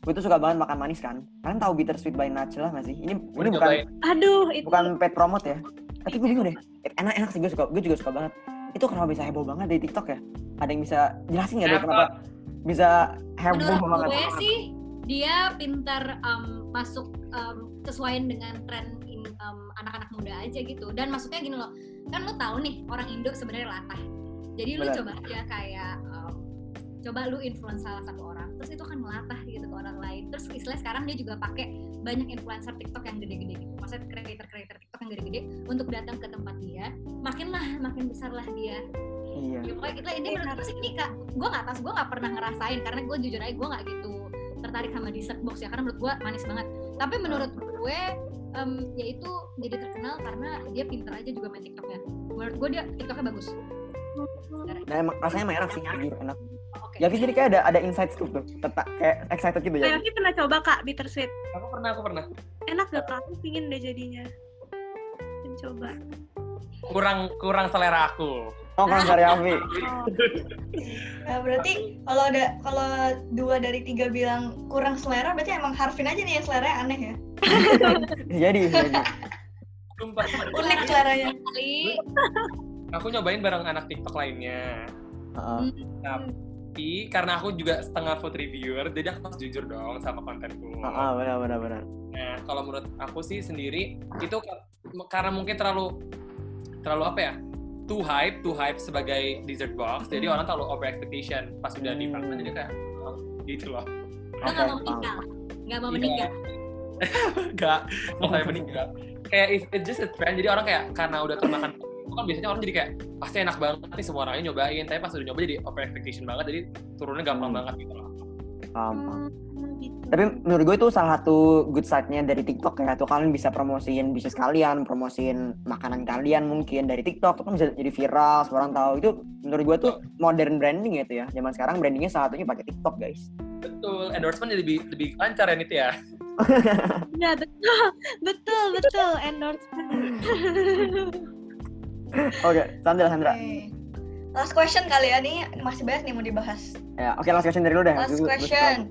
gue tuh suka banget makan manis kan. Kalian tahu bittersweet by Nutella nggak sih? Ini ini bukan. Aduh, itu bukan pet promote ya. Tapi gue bingung deh. Enak enak sih gue suka. Gue juga suka banget. Itu kenapa bisa heboh banget di TikTok ya? Ada yang bisa jelasin nggak deh Kenapa? kenapa bisa heboh Menurut banget? gue sih dia pintar um, masuk um, sesuaiin dengan tren um, anak-anak muda aja gitu. Dan maksudnya gini loh, kan lo tahu nih orang Indo sebenarnya latah. Jadi lu Benar. coba aja kayak um, coba lu influence salah satu orang, terus itu kan melatah lain. Terus istilah sekarang dia juga pakai banyak influencer TikTok yang gede-gede gitu. Maksudnya creator-creator TikTok yang gede-gede untuk datang ke tempat dia. Makin lah, makin besar lah dia Iya. ya pokoknya kita ini menurut gue sih ini kak gue nggak tahu gue nggak pernah ngerasain karena gue jujur aja gue nggak gitu tertarik sama dessert box ya karena menurut gue manis banget tapi menurut gue em, ya itu jadi terkenal karena dia pinter aja juga main tiktoknya menurut gue dia tiktoknya bagus Nah, emang rasanya emang enak sih, jujur enak. Oke Ya, jadi kayak ada ada insight scoop tuh, tetap kayak excited gitu ya. Yafi pernah coba Kak bittersweet. aku pernah aku pernah Enak gak Kak? Aku pingin deh jadinya. Mencoba. kurang kurang selera aku Oh, kan dari Avi. Oh, Nah, berarti kalau ada kalau dua dari tiga bilang kurang selera, berarti emang Harvin aja nih yang seleranya aneh ya. jadi, jadi. Unik seleranya. kali aku nyobain bareng anak TikTok lainnya Heeh. Tapi karena aku juga setengah food reviewer jadi aku harus jujur dong sama kontenku Heeh, benar benar benar. Nah, kalau menurut aku sih sendiri itu ka- karena mungkin terlalu terlalu apa ya? Too hype, too hype sebagai dessert box. Jadi orang terlalu over expectation pas udah Hmm. dimakan jadi kayak oh, gitu loh. nggak mau paham. meninggal nggak mau Iya. meninggal Enggak, mau kayak meninggal. Kayak it's, just a trend. Jadi orang kayak karena udah termakan kan biasanya orang jadi kayak pasti enak banget nih semua orangnya nyobain. Tapi pas udah nyoba jadi over expectation banget. Jadi turunnya gampang Hmm. banget gitu loh. Gitu. Tapi menurut gue itu salah satu good side-nya dari TikTok ya. Tuh kalian bisa promosiin bisnis kalian, promosiin makanan kalian mungkin dari TikTok. Itu kan bisa jadi viral, semua orang tahu. Itu menurut gue tuh modern branding gitu ya. Zaman sekarang brandingnya salah satunya pakai TikTok, guys. Betul, endorsement jadi lebih, lebih lancar ya Nit ya. Ya betul, betul, betul endorsement. Oke, Sandra, Sandra. Oke. Last question kali ya nih masih banyak nih mau dibahas. Ya, oke last question dari lu deh. Last question.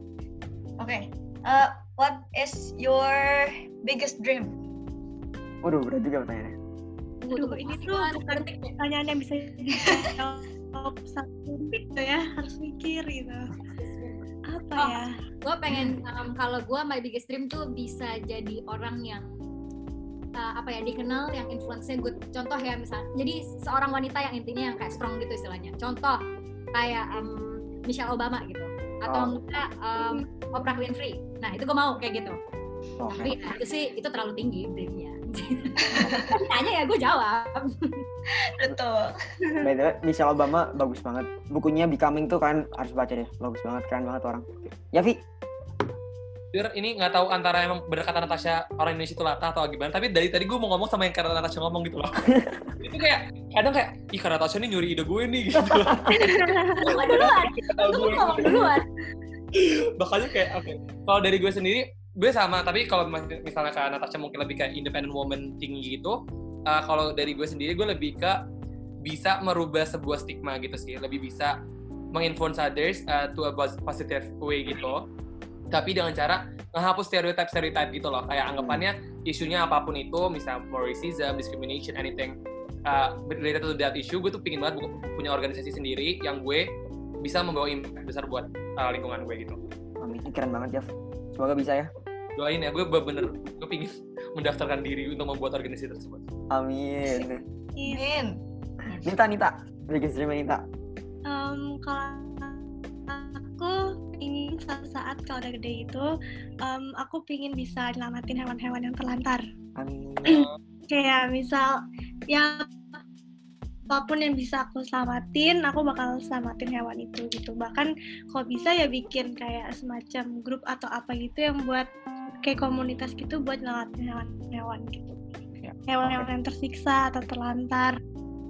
Oke. Uh, what is your biggest dream? Waduh, berat juga pertanyaannya. Tunggu, Aduh, tunggu. ini tuh bukan. Pertanyaan yang bisa dijawab satu gitu ya, harus mikir gitu. Apa Oh. ya? gue pengen um, kalau gue my biggest dream tuh bisa jadi orang yang uh, apa ya dikenal yang influence-nya good contoh ya misal jadi seorang wanita yang intinya yang kayak strong gitu istilahnya contoh kayak um, Michelle Obama gitu atau Oh. enggak um, Oprah Winfrey nah itu gue mau kayak gitu Oke. tapi ya, itu sih itu terlalu tinggi dreamnya tanya ya gue jawab Betul. By the way, Michelle Obama bagus banget. Bukunya Becoming tuh kan harus baca deh. Bagus banget, keren banget orang. Ya, Vi. Jujur ini nggak tahu antara emang bener kata Natasha orang Indonesia itu latah atau gimana. Tapi dari tadi gue mau ngomong sama yang kata Natasha ngomong gitu loh. itu kayak kadang kayak ih karena Natasha nih nyuri ide gue nih gitu. gue duluan gue ngomong duluan Makanya kayak oke. Kalau dari gue sendiri gue sama tapi kalau misalnya kayak Natasha mungkin lebih kayak independent woman tinggi gitu uh, kalau dari gue sendiri gue lebih ke bisa merubah sebuah stigma gitu sih lebih bisa menginfluence others uh, to a positive way gitu tapi dengan cara menghapus stereotype stereotype gitu loh. Kayak anggapannya isunya apa pun itu misal racism discrimination anything uh, related to that issue gue tuh pingin banget punya organisasi sendiri yang gue bisa membawa impact besar buat uh, lingkungan gue gitu. Amin. Keren banget Jeff. Semoga bisa ya. Doain ya gue bener gue pingin mendaftarkan diri untuk membuat organisasi tersebut. Amin. Amin. Nita Nita. Bikin stream Nita. Um, kalau aku ingin suatu saat kalau udah gede itu, um, aku pingin bisa nyelamatin hewan-hewan yang terlantar. Kayak misal, ya apa pun yang bisa aku selamatin, aku bakal selamatin hewan itu gitu. Bahkan kalau bisa ya bikin kayak semacam grup atau apa gitu yang buat kayak komunitas gitu buat nyelamatin hewan-hewan gitu. Ya, Hewan-hewan yang tersiksa atau terlantar.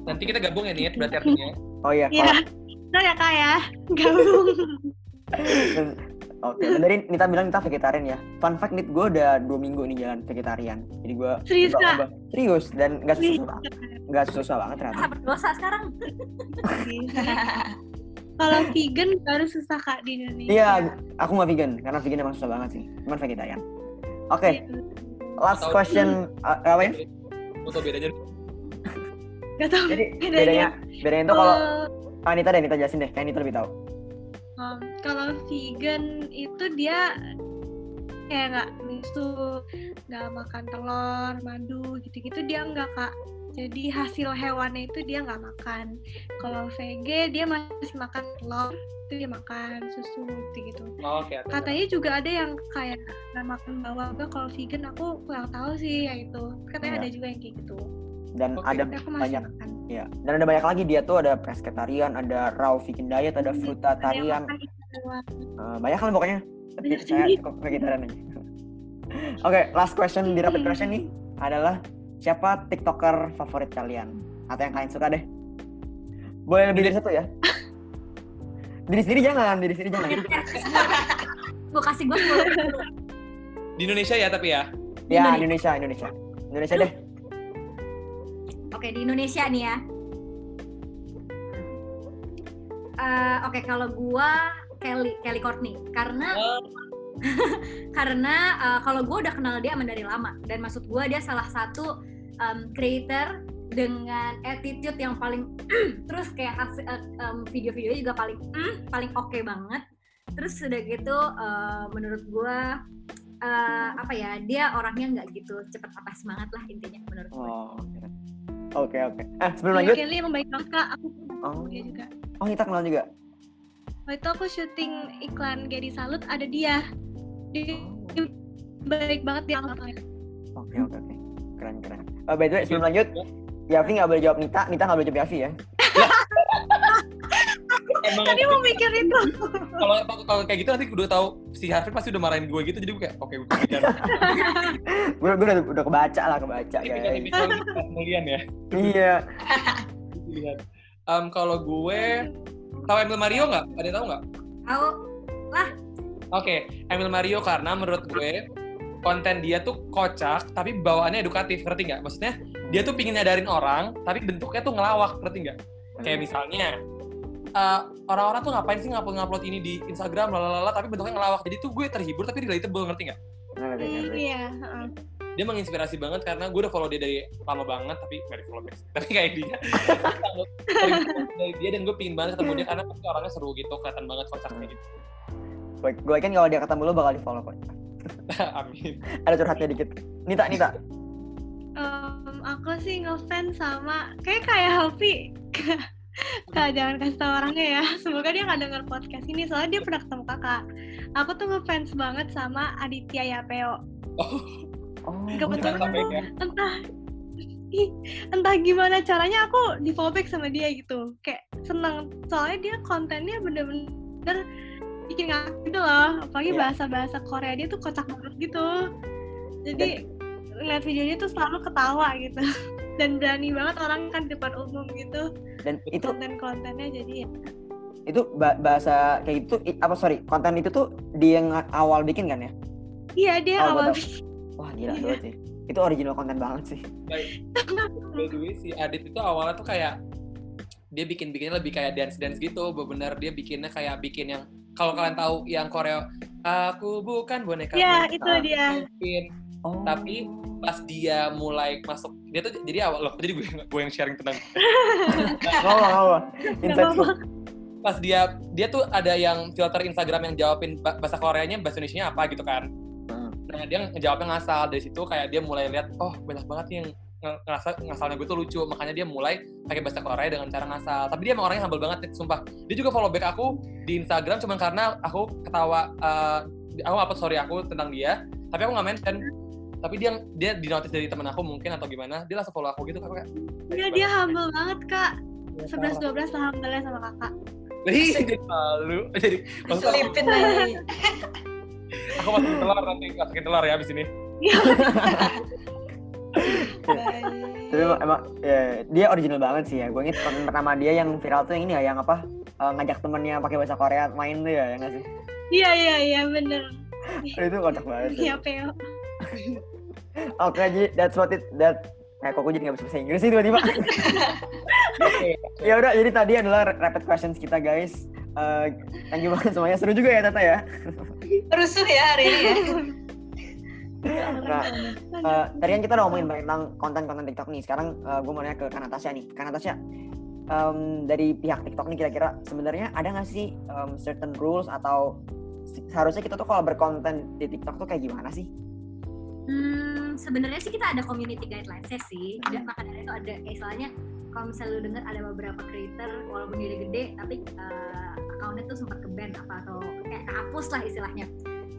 nanti kita gabung ya nih berarti artinya oh iya Iya, benar ya kak ya? Gabung. Oke, dan dari Nita bilang Nita vegetarian ya. Fun fact, Nit, gue udah dua minggu nih jalan vegetarian. Jadi gue Serius, Kak? Serius dan nggak susah banget. Nggak susah banget ternyata. Ah, berdosa sekarang. Kalau vegan baru susah kak di Indonesia. Iya, aku nggak vegan karena vegan emang susah banget sih. Cuman vegetarian. Oke, last Atau- question. Uh, apa ya? Mau tau bedanya Gak tau Jadi bedanya. bedanya, bedanya itu kalau ah, Nita deh, Nita jelasin deh. Kayak Nita lebih tahu. Um, kalau vegan itu dia kayak nggak misu, nggak makan telur, madu gitu-gitu dia nggak kak. Jadi hasil hewannya itu dia nggak makan. Kalau VG dia masih makan telur, itu dia makan susu gitu. oh, oke. Katanya juga ada yang kayak nggak makan bawang. Kalau vegan aku kurang tahu sih ya itu. Katanya Iya. ada juga yang kayak gitu. Dan Oke. ada Tapi aku masih banyak makan. ya. Dan ada banyak lagi dia tuh ada pescetarian, ada raw vegan diet, ada ikan doang. Eh, banyak lah pokoknya. Tapi Banyak saya cukup vegetarian aja. Oke, last question di rapid Hmm. question nih adalah siapa TikToker favorit kalian? Atau yang kalian suka deh? Boleh lebih dari satu ya? diri sendiri jangan, diri sendiri jangan. gue kasih gue dulu. di Indonesia ya tapi ya Ya, Indonesia. Indonesia, Indonesia. Indonesia deh. Oke di Indonesia nih ya. Eh, Oke kalau gua Kelly Kelly Courtney. Karena Oh. karena eh, kalau gua udah kenal dia dari lama. Dan maksud gua dia salah satu em, creator dengan attitude yang paling terus kayak hasil- eh, em, video-videonya juga paling mm, paling oke banget. Terus udah gitu eh, menurut gua eh, apa ya dia orangnya nggak gitu cepet patah semangat lah intinya menurut gue Oh, oke. Oke, oke. Eh, sebelum Iya, lanjut. Kelly emang baik banget kak. Aku Oh, dia juga. oh kita kenal juga. Waktu itu aku syuting iklan Gedi Salut ada dia. Dia Oh. baik banget dia orangnya. Oke, oke, oke. Keren, keren. Oh, by the way, sebelum lanjut, Yavi nggak boleh jawab Nita, Nita nggak boleh jawab Yavi ya. emang Tadi mau mikir itu. kalau kalau kayak gitu nanti gue udah tahu si Harvey pasti udah marahin gue gitu jadi gue kayak oke gue kejar gue gue udah, udah kebaca lah, kebaca guys. kemudian ya. Iya. lihat Em, kalau gue tahu Emil Mario nggak? Ada yang tahu nggak? Tahu. Oke Emil Mario karena menurut gue konten dia tuh kocak tapi bawaannya edukatif ngerti nggak? Maksudnya dia tuh pingin nyadarin orang tapi bentuknya tuh ngelawak ngerti nggak? Kayak misalnya eh, orang-orang tuh ngapain sih ngupload ngupload ini di Instagram lalala tapi bentuknya ngelawak jadi tuh gue terhibur tapi relatable ngerti nggak Ngerti, Hmm. Iya. heeh. dia menginspirasi banget karena gue udah follow dia dari lama banget tapi nggak di follow back tapi kayak dia dari dia dan gue pingin banget ketemu dia karena pasti orangnya seru gitu kelihatan banget kocaknya gitu Gue gue yakin kalau dia ketemu lo bakal di follow kok. amin Ada curhatnya dikit. Nita, Nita. Em, aku sih ngefans sama kayak kayak Hafi. Kak, jangan kasih tau orangnya ya. Semoga dia nggak denger podcast ini, soalnya dia pernah ketemu kakak. Aku tuh ngefans banget sama Aditya Yapeo. Oh, Kebetulan sampai aku ya. entah ih, entah gimana caranya aku di follow back sama dia gitu. Kayak seneng. Soalnya dia kontennya bener-bener bikin ngakak gitu loh. Apalagi Iya. bahasa-bahasa Korea dia tuh kocak banget gitu. Jadi ngeliat videonya tuh selalu ketawa gitu. Dan berani banget orang kan di depan umum gitu. dan itu Konten-kontennya jadi ya. itu ba- bahasa kayak gitu apa sorry konten itu tuh dia yang awal bikin kan ya Iya dia Oh, awal betul. wah gila Iya. banget sih itu original konten banget sih by, by the way si Adit itu awalnya tuh kayak dia bikin bikinnya lebih kayak dance dance gitu bener dia bikinnya kayak bikin yang kalau kalian tahu yang koreo aku bukan boneka Iya, boneka, itu dia. bikin oh. tapi pas dia mulai masuk dia tuh jadi awal loh jadi gue gue yang sharing tentang apa, apa. Insight apa-apa. pas dia dia tuh ada yang filter Instagram yang jawabin ba- bahasa Koreanya bahasa Indonesia apa gitu kan Hmm. nah dia ngejawabnya ngasal dari situ kayak dia mulai lihat oh banyak banget nih yang nge- ngerasa ngasalnya gue tuh lucu makanya dia mulai pakai bahasa Korea dengan cara ngasal tapi dia emang orangnya humble banget sumpah dia juga follow back aku di Instagram cuma karena aku ketawa eh, aku upload story aku tentang dia tapi aku nggak mention tapi dia dia di notice dari teman aku mungkin atau gimana dia langsung follow aku gitu kan kayak Iya, dia humble banget, Kak. Iya, 11-12 lah humble sama kakak. Ih, jadi malu jadi Diselipin aja. aku masukin telur nanti masukin telur ya abis ini Tapi emang, emang ya, dia original banget sih ya. Gue inget pertama dia yang viral tuh yang ini ya, yang apa? eh, ngajak temennya pakai bahasa Korea main tuh ya, ya nggak sih? Iya, iya, iya, bener. itu kocak banget. Iya, Peo. Oke, jadi that's what it that kayak kok gue jadi nggak bisa bahasa Inggris sih tiba-tiba. Ya udah, jadi tadi adalah rapid questions kita guys. Eh, thank you banget semuanya. Seru juga ya Tata ya. Rusuh ya hari ini ya. Nah, eh, tadi kan kita udah ngomongin banyak tentang konten-konten TikTok nih. Sekarang gue mau nanya ke Kak Natasha nih. Kak Natasha, em, dari pihak TikTok nih kira-kira sebenarnya ada nggak sih em, certain rules atau se- seharusnya kita tuh kalau berkonten di TikTok tuh kayak gimana sih? Hmm, sebenarnya sih kita ada community guidelines sih. Dan maka dari itu ada kayak istilahnya kalau misalnya lu dengar ada beberapa creator walaupun dia gede tapi uh, akunnya tuh sempat ke ban apa atau kayak kehapus lah istilahnya.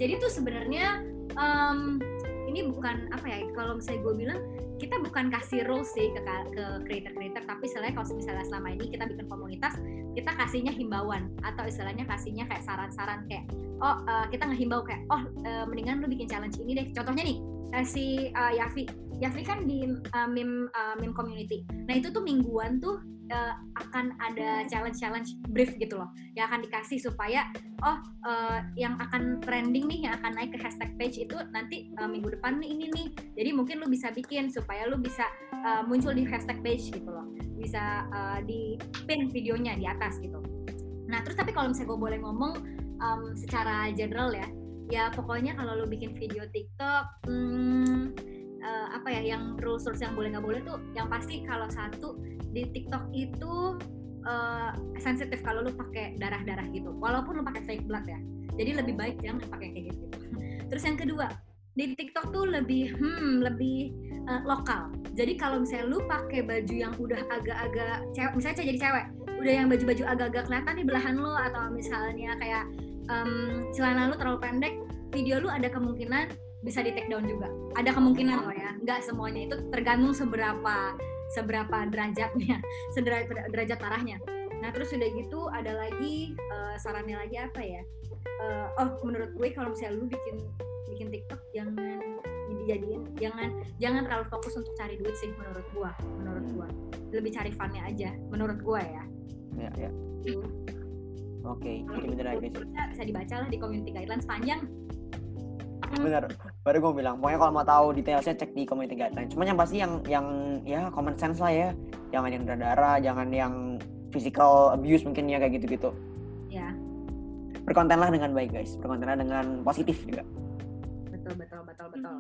Jadi tuh sebenarnya em, ini bukan apa ya kalau misalnya gue bilang kita bukan kasih rules sih ke ke creator-creator tapi istilahnya kalau misalnya selama ini kita bikin komunitas kita kasihnya himbauan atau istilahnya kasihnya kayak saran-saran kayak oh uh, kita ngehimbau kayak oh uh, mendingan lu bikin challenge ini deh. Contohnya nih uh, si uh, Yafi Yafi kan di uh, meme uh, meme community. Nah itu tuh mingguan tuh uh, akan ada challenge-challenge brief gitu loh yang akan dikasih supaya oh uh, yang akan trending nih yang akan naik ke hashtag page itu nanti uh, minggu depan nih ini nih. Jadi mungkin lu bisa bikin supaya lu bisa uh, muncul di hashtag page gitu loh. Bisa uh, di pin videonya di atas gitu. Nah terus tapi kalau misalnya gue boleh ngomong um, secara general ya ya pokoknya kalau lu bikin video TikTok hmm, uh, apa ya yang rules rules yang boleh nggak boleh tuh yang pasti kalau satu di TikTok itu uh, sensitif kalau lu pakai darah darah gitu. Walaupun lu pakai fake blood ya. Jadi lebih baik jangan pakai kayak gitu terus yang kedua di TikTok tuh lebih hmm lebih uh, lokal. Jadi kalau misalnya lu pakai baju yang udah agak-agak cewek misalnya jadi cewek udah yang baju-baju agak-agak kelihatan di belahan lu atau misalnya kayak um, celana lu terlalu pendek video lu ada kemungkinan bisa di take down juga. Ada kemungkinan loh ya nggak semuanya itu tergantung seberapa seberapa derajatnya sederajat derajat parahnya. Nah terus udah gitu ada lagi uh, sarannya lagi apa ya? Uh, oh menurut gue kalau misalnya lu bikin bikin TikTok jangan dijadiin jangan jangan terlalu fokus untuk cari duit sih menurut gua menurut gua. Lebih cari funnya aja menurut gua ya. Ya, ya. Oke, jadi bener ya guys. bisa, bisa dibaca lah di community guidelines panjang. Bener. Baru gue bilang, pokoknya kalau mau tahu detailnya cek di community guideline. Cuman yang pasti yang yang ya common sense lah ya. Jangan yang darah jangan yang physical abuse mungkin ya kayak gitu-gitu. ya Berkontenlah dengan baik guys. Berkontenlah dengan positif juga. betul betul betul betul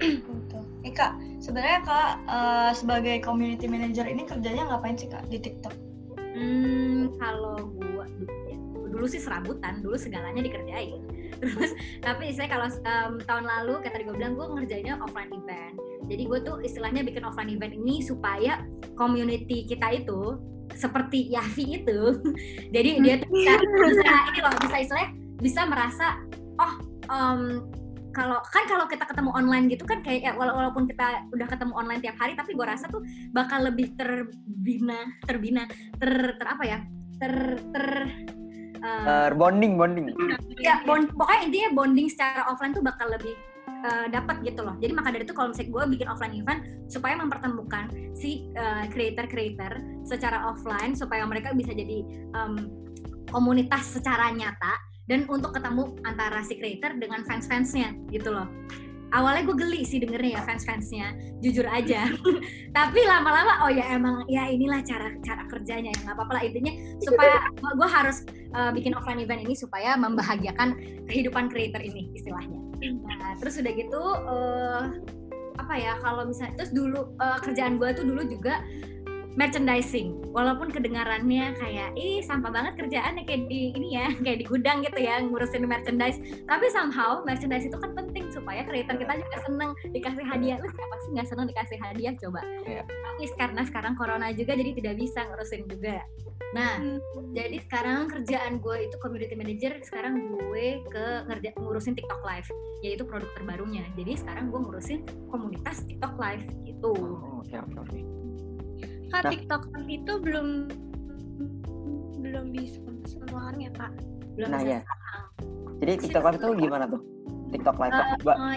Betul. Eh kak, sebenarnya kak eh, sebagai community manager ini kerjanya ngapain sih kak di TikTok? Hmm, kalau gua ya, dulu sih serabutan, dulu segalanya dikerjain. Terus tapi saya kalau em, tahun lalu kayak tadi gue bilang gue ngerjainnya offline event. Jadi gue tuh istilahnya bikin offline event ini supaya community kita itu seperti Yafi itu. Jadi dia tuh bisa, bisa ini loh, bisa istilahnya bisa merasa oh em, kalau kan kalau kita ketemu online gitu kan kayak ya, wala- walaupun kita udah ketemu online tiap hari tapi gue rasa tuh bakal lebih terbina terbina ter, ter apa ya ter ter uh, Eh, bonding, bonding. ya bond, pokoknya intinya bonding secara offline tuh bakal lebih uh, dapat gitu loh jadi maka dari itu kalau misalnya gue bikin offline event supaya mempertemukan si uh, creator-creator secara offline supaya mereka bisa jadi um, komunitas secara nyata dan untuk ketemu antara si creator dengan fans-fansnya gitu loh awalnya gue geli sih dengernya ya fans-fansnya jujur aja. Tapi lama-lama oh ya emang ya inilah cara cara kerjanya ya nggak apa-apa lah intinya. Supaya gue harus uh, bikin offline event ini supaya membahagiakan kehidupan creator ini istilahnya. Nah terus udah gitu uh, apa ya kalau misalnya terus dulu uh, kerjaan gue tuh dulu juga merchandising. Walaupun kedengarannya kayak ih sampah banget kerjaannya kayak di ini ya kayak di gudang gitu ya ngurusin merchandise. Tapi somehow merchandise itu kan penting supaya creator kita juga seneng dikasih hadiah. Lu siapa sih nggak seneng dikasih hadiah coba? Yeah. tapi karena sekarang corona juga jadi tidak bisa ngurusin juga. Nah hmm. jadi sekarang kerjaan gue itu community manager sekarang gue ke ngerja ngurusin TikTok live yaitu produk terbarunya. Jadi sekarang gue ngurusin komunitas TikTok live gitu. Oh, okay, okay, okay kak nah. TikTok itu belum belum bisa semua orang ya kak. Belum nah ya jadi TikTok Live itu gimana? tuh? TikTok Live uh, uh,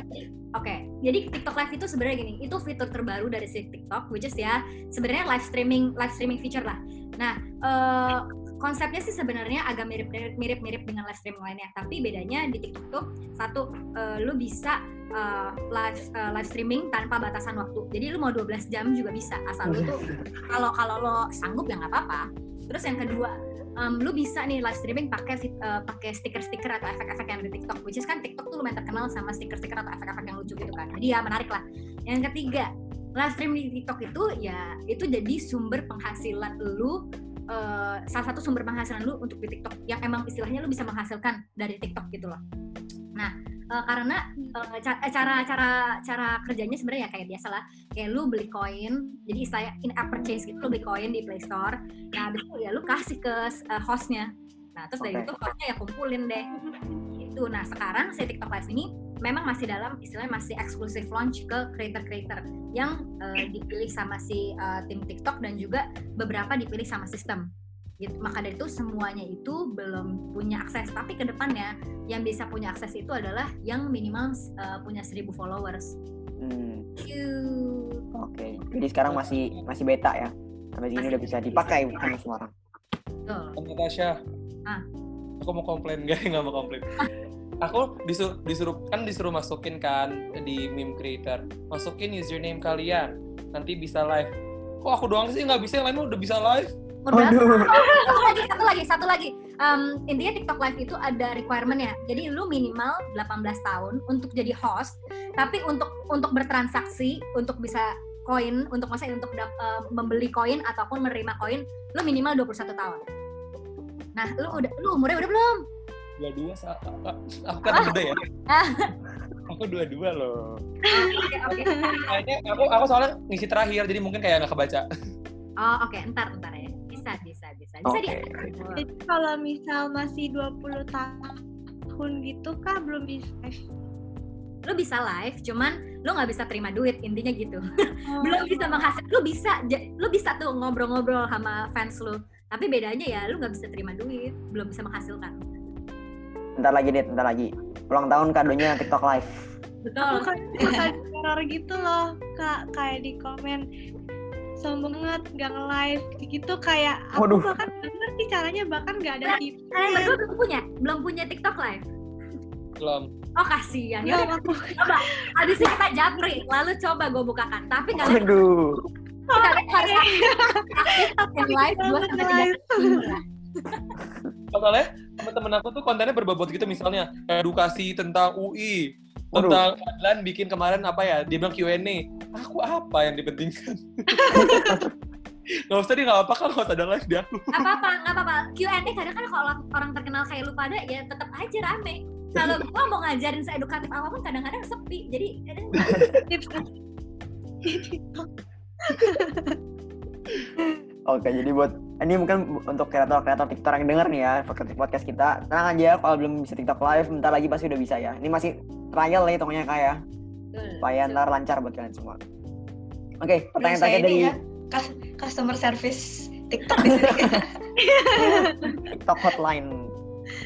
Oke, okay. jadi TikTok Live itu sebenarnya gini, itu fitur terbaru dari si TikTok, which is ya sebenarnya live streaming, live streaming feature lah. Nah, uh, konsepnya sih sebenarnya agak mirip-mirip dengan live streaming lainnya, tapi bedanya di TikTok tuh satu, uh, lu bisa uh, live uh, live streaming tanpa batasan waktu. Jadi lu mau 12 jam juga bisa asal lu tuh kalau kalau lo sanggup ya nggak apa-apa. Terus yang kedua, um, lu bisa nih live streaming pakai uh, pakai stiker-stiker atau efek-efek yang ada di TikTok. Which is kan TikTok tuh lumayan terkenal sama stiker-stiker atau efek-efek yang lucu gitu kan. Jadi ya menarik lah. Yang ketiga, live stream di TikTok itu ya itu jadi sumber penghasilan lu uh, salah satu sumber penghasilan lu untuk di TikTok yang emang istilahnya lu bisa menghasilkan dari TikTok gitu loh. Nah, uh, karena uh, cara cara cara kerjanya sebenarnya ya kayak biasa lah kayak lu beli koin jadi istilahnya in app purchase gitu lu beli koin di Play Store. Nah ya lu kasih ke uh, hostnya nah terus okay. dari itu hostnya ya kumpulin deh itu nah sekarang si TikTok Live ini memang masih dalam istilahnya masih eksklusif launch ke creator-creator yang uh, dipilih sama si uh, tim TikTok dan juga beberapa dipilih sama sistem gitu. Maka dari itu semuanya itu belum punya akses. Tapi ke depannya yang bisa punya akses itu adalah yang minimal uh, punya 1000 followers. Hmm. Oke. Okay. Jadi sekarang masih masih beta ya. Sampai sini udah bisa dipakai sama semua orang. Betul. Natasha. Ah. Aku mau komplain gak? Nggak mau komplain. aku disuruh, disuruh kan disuruh masukin kan di meme creator masukin username kalian nanti bisa live kok aku doang sih nggak bisa yang lain udah bisa live Berapa? satu lagi, satu lagi, satu lagi. Um, intinya TikTok Live itu ada requirement ya. Jadi lu minimal 18 tahun untuk jadi host, tapi untuk untuk bertransaksi, untuk bisa koin, untuk masa untuk uh, membeli koin ataupun menerima koin, lu minimal 21 tahun. Nah, lu udah lu umurnya udah belum? Dua dua, aku kan ah. muda ya. aku dua dua loh. Oke oke. Kayaknya aku aku soalnya ngisi terakhir, jadi mungkin kayak nggak kebaca. Oh oke, okay. entar entar ya bisa bisa bisa bisa okay. jadi kalau misal masih 20 tahun gitu kah belum bisa lu bisa live cuman lu nggak bisa terima duit intinya gitu oh. belum bisa menghasil lu bisa lu bisa tuh ngobrol-ngobrol sama fans lu tapi bedanya ya lu nggak bisa terima duit belum bisa menghasilkan. Bentar lagi deh bentar lagi. Ulang tahun kadonya TikTok live. Betul. Kan gitu loh kak kayak di komen sombong banget nggak nge-live. Gitu kayak aku Waduh. bahkan gak ngerti caranya bahkan nggak ada tips. kalian berdua belum punya? Belum punya TikTok live? Belum. Oh kasihan. Ya coba abis ini kita japri lalu coba gue bukakan. Tapi nggak Aduh. Kalian harus aktif live dua sampai tiga Soalnya teman-teman aku tuh kontennya berbobot gitu misalnya edukasi tentang UI, tentang Adlan bikin kemarin apa ya dia bilang Q&A aku apa yang dipentingkan? Gak usah dia gak apa-apa kan kalau ada live di aku. Gak apa-apa, gak apa-apa. Q&A kadang kan kalau orang terkenal kayak lu pada ya tetap aja rame. Kalau gua mau ngajarin seedukatif apa pun kadang-kadang sepi Jadi kadang Oke, jadi buat ini mungkin untuk kreator-kreator TikTok yang denger nih ya podcast kita, tenang aja kalau belum bisa TikTok live, bentar lagi pasti udah bisa ya. Ini masih trial ya hitungnya kayak supaya ntar lancar buat kalian semua. Oke, pertanyaan terakhir dari ya, customer service TikTok di TikTok hotline.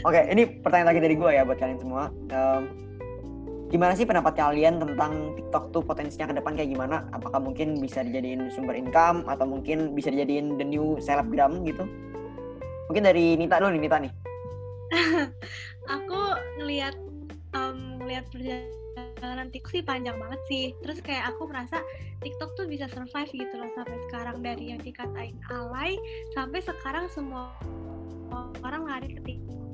Oke, ini pertanyaan terakhir dari gue ya buat kalian semua. Um, gimana sih pendapat kalian tentang TikTok tuh potensinya ke depan kayak gimana? Apakah mungkin bisa dijadiin sumber income atau mungkin bisa dijadiin the new selebgram gitu? Mungkin dari Nita dulu nih, Nita nih. Aku ngelihat um, ngelihat perjalanan TikTok sih panjang banget sih. Terus kayak aku merasa TikTok tuh bisa survive gitu loh sampai sekarang dari yang dikatain alay sampai sekarang semua orang lari ke TikTok.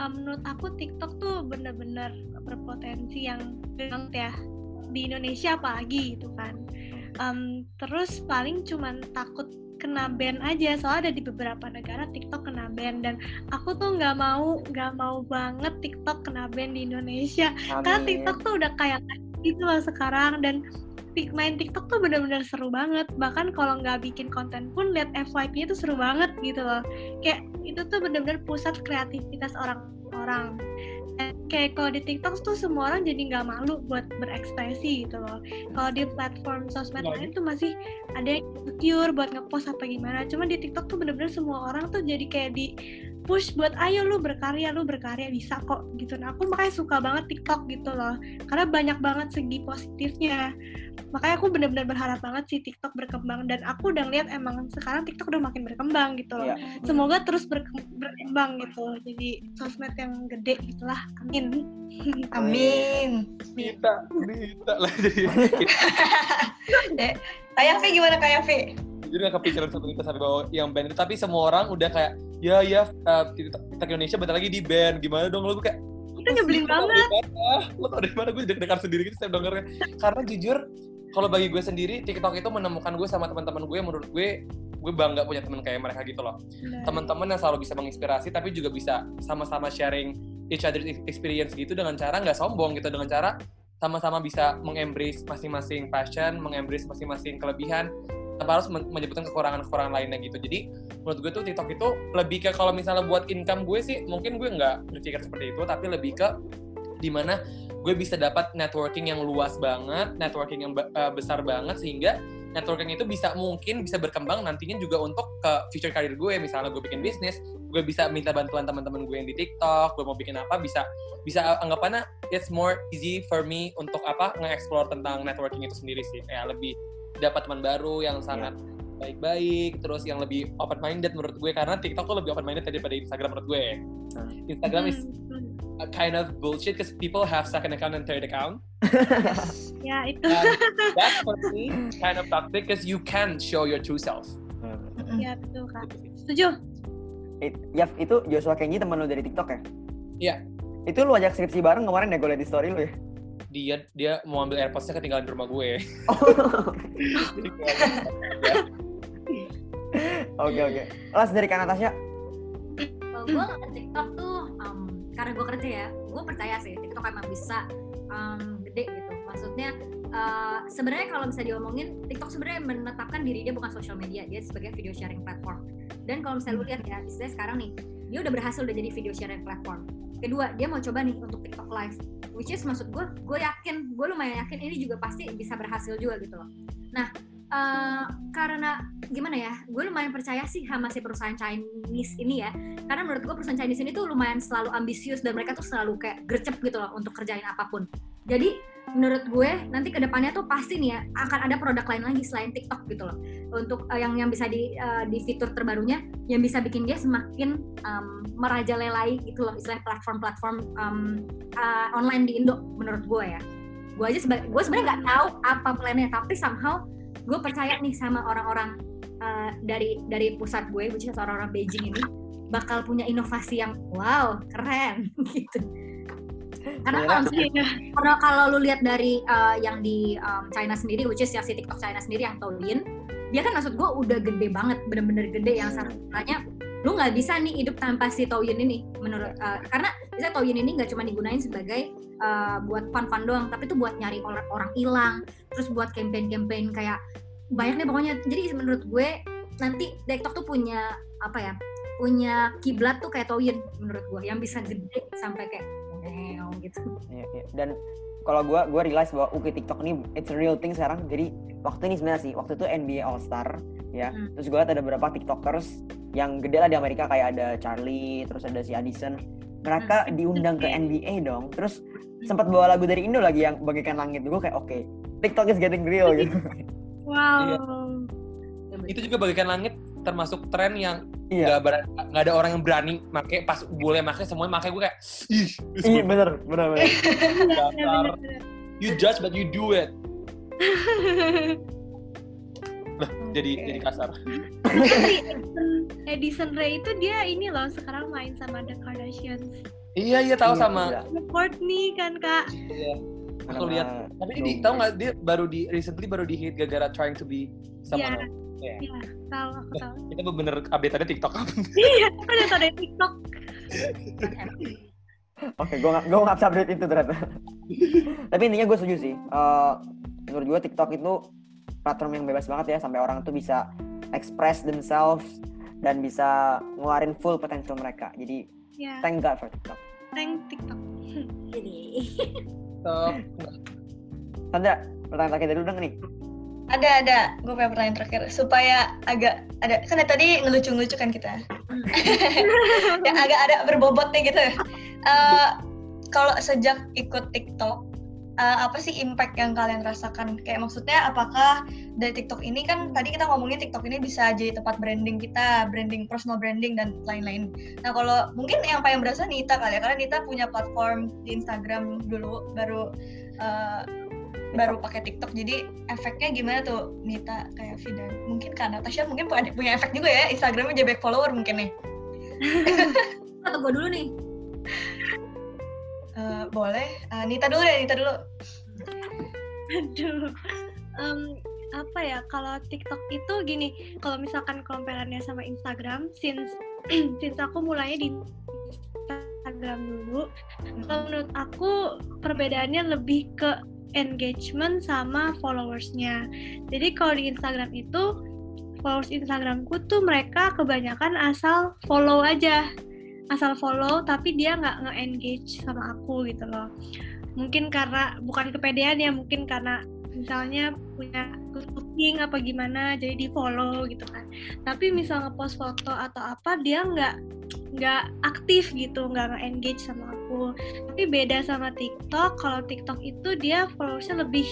Um, menurut aku TikTok tuh bener-bener berpotensi yang banget ya di Indonesia apalagi gitu kan. Um, terus paling cuman takut kena ban aja soalnya ada di beberapa negara TikTok kena ban dan aku tuh nggak mau nggak mau banget TikTok kena ban di Indonesia Amin. karena TikTok tuh udah kayak gitu loh sekarang dan main TikTok tuh bener-bener seru banget. Bahkan kalau nggak bikin konten pun lihat FYP itu seru banget gitu loh. Kayak itu tuh bener-bener pusat kreativitas orang-orang kayak kalau di TikTok tuh semua orang jadi nggak malu buat berekspresi gitu loh. Kalau di platform sosmed Iya. lain tuh masih ada yang insecure buat ngepost apa gimana. Cuma di TikTok tuh bener-bener semua orang tuh jadi kayak di push buat ayo lu berkarya, lu berkarya bisa kok gitu. Nah aku makanya suka banget TikTok gitu loh. Karena banyak banget segi positifnya. Makanya aku bener-bener berharap banget sih TikTok berkembang dan aku udah ngeliat emang sekarang TikTok udah makin berkembang gitu loh Iya. semoga terus berke- berkembang gitu jadi sosmed yang gede gitulah amin Amin. Kita, kita lah jadi. Kayak V gimana kayak V? Jadi gak kepikiran satu itu sampai bawa yang band itu, tapi semua orang udah kayak, ya ya, uh, TikTok TikTok Indonesia bentar lagi di band, gimana dong? Lo gue kayak, itu nyebelin banget lo tau dari mana gue deg-degan sendiri gitu saya dengernya karena jujur kalau bagi gue sendiri TikTok itu menemukan gue sama teman-teman gue menurut gue gue bangga punya teman kayak mereka gitu loh teman-teman yang selalu bisa menginspirasi tapi juga bisa sama-sama sharing each other experience gitu dengan cara nggak sombong gitu dengan cara sama-sama bisa mengembrace masing-masing passion, mengembrace masing-masing kelebihan tanpa harus men- menyebutkan kekurangan-kekurangan lainnya gitu. Jadi menurut gue tuh TikTok itu lebih ke kalau misalnya buat income gue sih mungkin gue nggak berpikir seperti itu, tapi lebih ke di mana gue bisa dapat networking yang luas banget, networking yang eh, besar banget sehingga networking itu bisa mungkin bisa berkembang nantinya juga untuk ke future career gue misalnya gue bikin bisnis gue bisa minta bantuan teman-teman gue yang di TikTok gue mau bikin apa bisa bisa anggapannya it's more easy for me untuk apa nge-explore tentang networking itu sendiri sih. Kayak lebih dapat teman baru yang sangat baik-baik terus yang lebih open minded menurut gue karena TikTok tuh lebih open minded daripada Instagram menurut gue. Instagram is Hmm, a kind of bullshit because people have second account and third account. Ya itu. That's for me kind of toxic because you can show your true self. Ya betul kak. Setuju It, ya itu Joshua Kenji teman lu dari TikTok ya? Iya. Itu lu ajak skripsi bareng kemarin ya gue liat di story lu ya? dia dia mau ambil airpodsnya ketinggalan di rumah gue ya. Oke oke. Las dari Kak Natasha. Kalau gue TikTok tuh, um, karena gue kerja ya, gue percaya sih TikTok emang bisa um, gede gitu. Maksudnya uh, sebenarnya kalau bisa diomongin, TikTok sebenarnya menetapkan diri dia bukan social media, dia sebagai video sharing platform. Dan kalau misalnya lu lihat ya, istilahnya sekarang nih, dia udah berhasil udah jadi video sharing platform. Kedua, dia mau coba nih untuk TikTok live, which is maksud gue, gue yakin, gue lumayan yakin ini juga pasti bisa berhasil juga gitu loh. Nah, uh, karena gimana ya, gue lumayan percaya sih sama si perusahaan Chinese ini ya, karena menurut gue perusahaan Chinese ini tuh lumayan selalu ambisius dan mereka tuh selalu kayak gercep gitu loh untuk kerjain apa pun. Jadi menurut gue nanti ke depannya tuh pasti nih ya akan ada produk lain lagi selain TikTok gitu loh. Untuk uh, yang yang bisa di uh, di fitur terbarunya yang bisa bikin dia semakin um, merajalelai gitu loh istilah platform-platform um, uh, online di Indo menurut gue ya. Gue aja sebagai gue sebenarnya nggak tahu apa plannya tapi somehow gue percaya nih sama orang-orang uh, dari dari pusat gue which is orang-orang Beijing ini bakal punya inovasi yang wow keren gitu. Karena kalau misalnya karena kalau lu lihat dari uh, yang di um, China sendiri which is yang si TikTok China sendiri yang Douyin dia kan maksud gue udah gede banget bener-bener gede yang satunya lu nggak bisa nih hidup tanpa si Douyin ini menurut uh, karena bisa Douyin ini nggak cuma digunain sebagai uh, buat fun-fun doang tapi itu buat nyari orang orang hilang terus buat campaign-campaign kayak banyak deh pokoknya. Jadi menurut gue nanti TikTok tuh punya apa ya punya kiblat tuh kayak Douyin menurut gue yang bisa gede sampai kayak gitu. Iya, iya. Dan kalau gue gue realize bahwa UK TikTok ini it's a real thing sekarang. Jadi waktu ini sebenarnya sih waktu itu NBA All Star ya. Hmm. Terus gue ada beberapa TikTokers yang gede lah di Amerika kayak ada Charlie, terus ada si Addison. Mereka diundang ke NBA dong. Terus sempat bawa lagu dari Indo lagi yang bagaikan langit. Gue kayak oke, TikTok is getting real gitu. wow Iya. itu juga bagaikan langit termasuk tren yang Iya. nggak ada orang yang berani make pas boleh make semuanya make gue kayak ih Iya bener, bener, bener. Iya, Dasar. you judge but you do it jadi Oke. jadi kasar Tapi Edison, Edison Ray itu dia ini loh sekarang main sama The Kardashians. iya iya tahu Iya, sama iya. Courtney kan kak. Iya. aku lihat tapi dia dong, tahu nggak dia baru di recently baru di hit gara-gara trying to be sama Iya. Iya, tahu aku tahu. kita bener update tadi TikTok Iya, aku udah tau dari TikTok. Oke, gue gak, gue gak bisa update itu ternyata. Tapi intinya gue setuju sih. Eh, menurut gue TikTok itu platform yang bebas banget ya, sampai orang tuh bisa express themselves dan bisa ngeluarin full potential mereka. Jadi Ya, thank God for TikTok. thank TikTok. Jadi TikTok Sandra, pertanyaan terakhir dari lu dong nih. Ada ada, gue punya pertanyaan terakhir supaya agak ada kan tadi ngelucu-ngelucu kan kita, yang agak ada berbobotnya gitu. Eh, kalau sejak ikut TikTok, eh, apa sih impact yang kalian rasakan? Kayak maksudnya apakah dari TikTok ini kan tadi kita ngomongin TikTok ini bisa jadi tempat branding kita, branding personal branding dan lain-lain. Nah kalau mungkin yang paling berasa Nita kali ya, karena Nita punya platform di Instagram dulu, baru eh, baru pakai TikTok jadi efeknya gimana tuh Nita? Kayak Vida mungkin kan Natasha mungkin punya punya efek juga ya Instagramnya jadi back follower mungkin nih. Atau gue dulu nih. Eh, boleh. Eh, Nita dulu ya Nita dulu. Aduh. Em, apa ya kalau TikTok itu gini, kalau misalkan comparannya sama Instagram, since since aku mulainya di Instagram dulu, kalau menurut aku perbedaannya lebih ke engagement sama followersnya. Jadi kalau di Instagram itu followers Instagramku tuh mereka kebanyakan asal follow aja, asal follow tapi dia nggak nge-engage sama aku gitu loh. Mungkin karena bukan kepedean ya mungkin karena misalnya punya cooking apa gimana jadi di follow gitu kan. Tapi misal ngepost foto atau apa dia nggak nggak aktif gitu nggak nge-engage sama aku. Tapi beda sama TikTok kalau TikTok itu dia followersnya lebih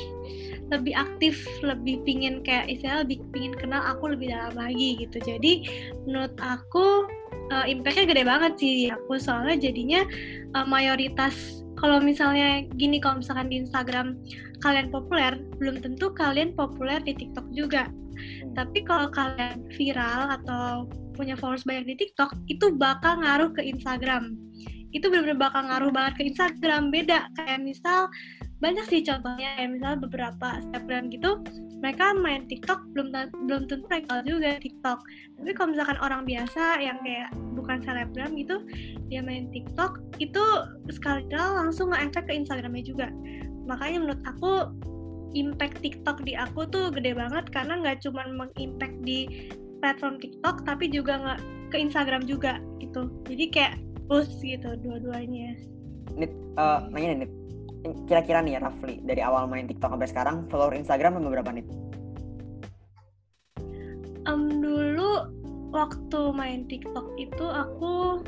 lebih aktif lebih pingin kayak istilahnya lebih pingin kenal aku lebih dalam lagi gitu. Jadi menurut aku uh, impactnya gede banget sih aku. Soalnya jadinya uh, mayoritas kalau misalnya gini kalau misalkan di Instagram kalian populer belum tentu kalian populer di TikTok juga. Tapi kalau kalian viral atau punya followers banyak di TikTok itu bakal ngaruh ke Instagram. Itu benar-benar bakal ngaruh banget ke Instagram. Beda kayak misal banyak sih contohnya kayak misal beberapa snapgram gitu mereka main TikTok belum belum tentu mereka juga TikTok. Tapi kalau misalkan orang biasa yang kayak bukan selebgram gitu dia main TikTok itu sekali langsung nge-efek ke Instagramnya juga. Makanya menurut aku impact TikTok di aku tuh gede banget karena nggak cuma mengimpact di platform TikTok tapi juga nggak ke Instagram juga gitu jadi kayak push gitu dua-duanya Nit, eh, nanya nih, Nit. Kira-kira nih roughly, dari awal main TikTok sampai sekarang, follower Instagram ada berapa, Nit? um, dulu waktu main TikTok itu aku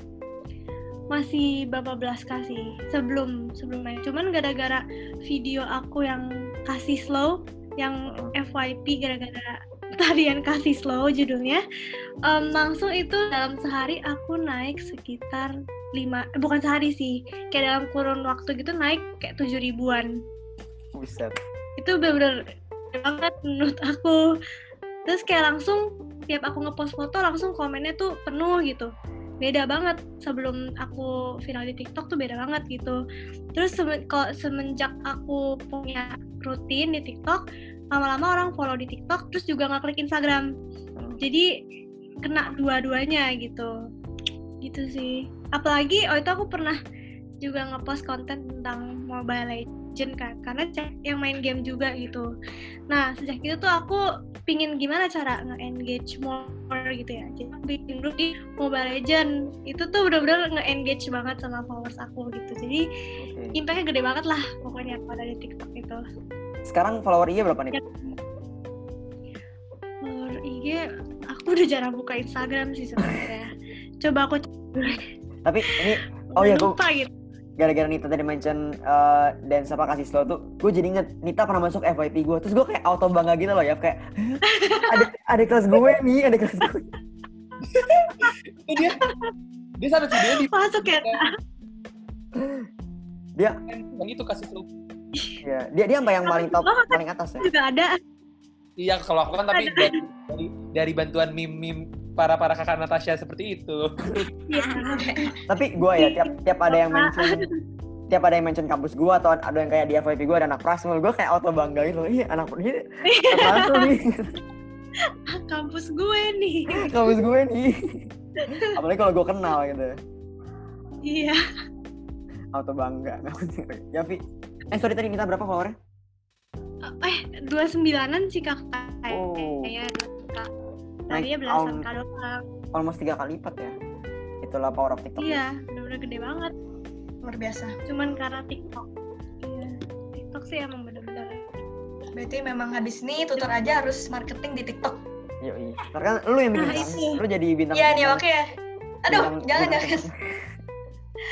masih berapa belas kasih sebelum sebelum main cuman gara-gara video aku yang kasih slow yang FYP gara-gara tarian kasih slow judulnya. Um, langsung itu dalam sehari aku naik sekitar lima eh, bukan sehari sih kayak dalam kurun waktu gitu naik kayak tujuh ribuan. Buset. itu bener-bener banget menurut aku. Terus kayak langsung tiap aku ngepost foto langsung komennya tuh penuh gitu. Beda banget sebelum aku viral di TikTok tuh beda banget gitu. Terus semen, kalau semenjak aku punya rutin di TikTok lama-lama orang follow di TikTok terus juga nggak klik Instagram. Jadi kena dua-duanya gitu. Gitu sih. Apalagi oh itu aku pernah juga ngepost konten tentang Mobile Legend kan karena yang main game juga gitu. Nah sejak itu tuh aku pingin gimana cara nge-engage more gitu ya. Jadi aku bikin grup di Mobile Legend itu tuh bener-bener nge-engage banget sama followers aku gitu. Jadi Oke. impactnya gede banget lah pokoknya pada di TikTok itu Sekarang follower IG berapa, Nit? follower IG aku udah jarang buka Instagram sih sebenarnya coba aku Tapi ini, oh ya, gue gitu gara-gara Nita tadi mention uh, dan siapa kasih slow tuh, gue jadi inget Nita pernah masuk FYP gue, terus gue kayak auto bangga gitu loh ya, kayak ada ada kelas gue nih, ada kelas gue. dia dia sampai video di Masuk ya. Dia yang itu kasus lu. Ya, dia dia sampai yang paling top paling atas ya. Juga ada. Iya kalau aku kan tapi dari, dari, dari bantuan meme-meme para para kakak Natasha seperti itu. Iya. Tapi gue ya tiap tiap ada yang mention tiap ada yang mention kampus gue atau ada yang kayak di FYP gue ada anak Prasmul gue kayak auto bangga gitu iya anak ini anak Prasmul nih Kampus gue nih. kampus gue nih apalagi kalau gue kenal gitu Iya. auto bangga ya Vi eh sorry tadi Nita berapa followernya Eh, dua sembilanan sih kakak. Oh. Kayaknya kak. Tadinya belasan tahun. kak almost tiga kali lipat ya itulah power of TikTok Iya, bener-bener gede banget. Luar biasa. Cuman karena TikTok. Iya. TikTok sih emang bener-bener. Berarti memang habis ini tutor aja harus marketing di TikTok. Yoi. Ntar kan lu yang bikin Nah, kan? lu jadi bintang Iya nih, oke ya. Aduh, bintang- jangan bintang jangan.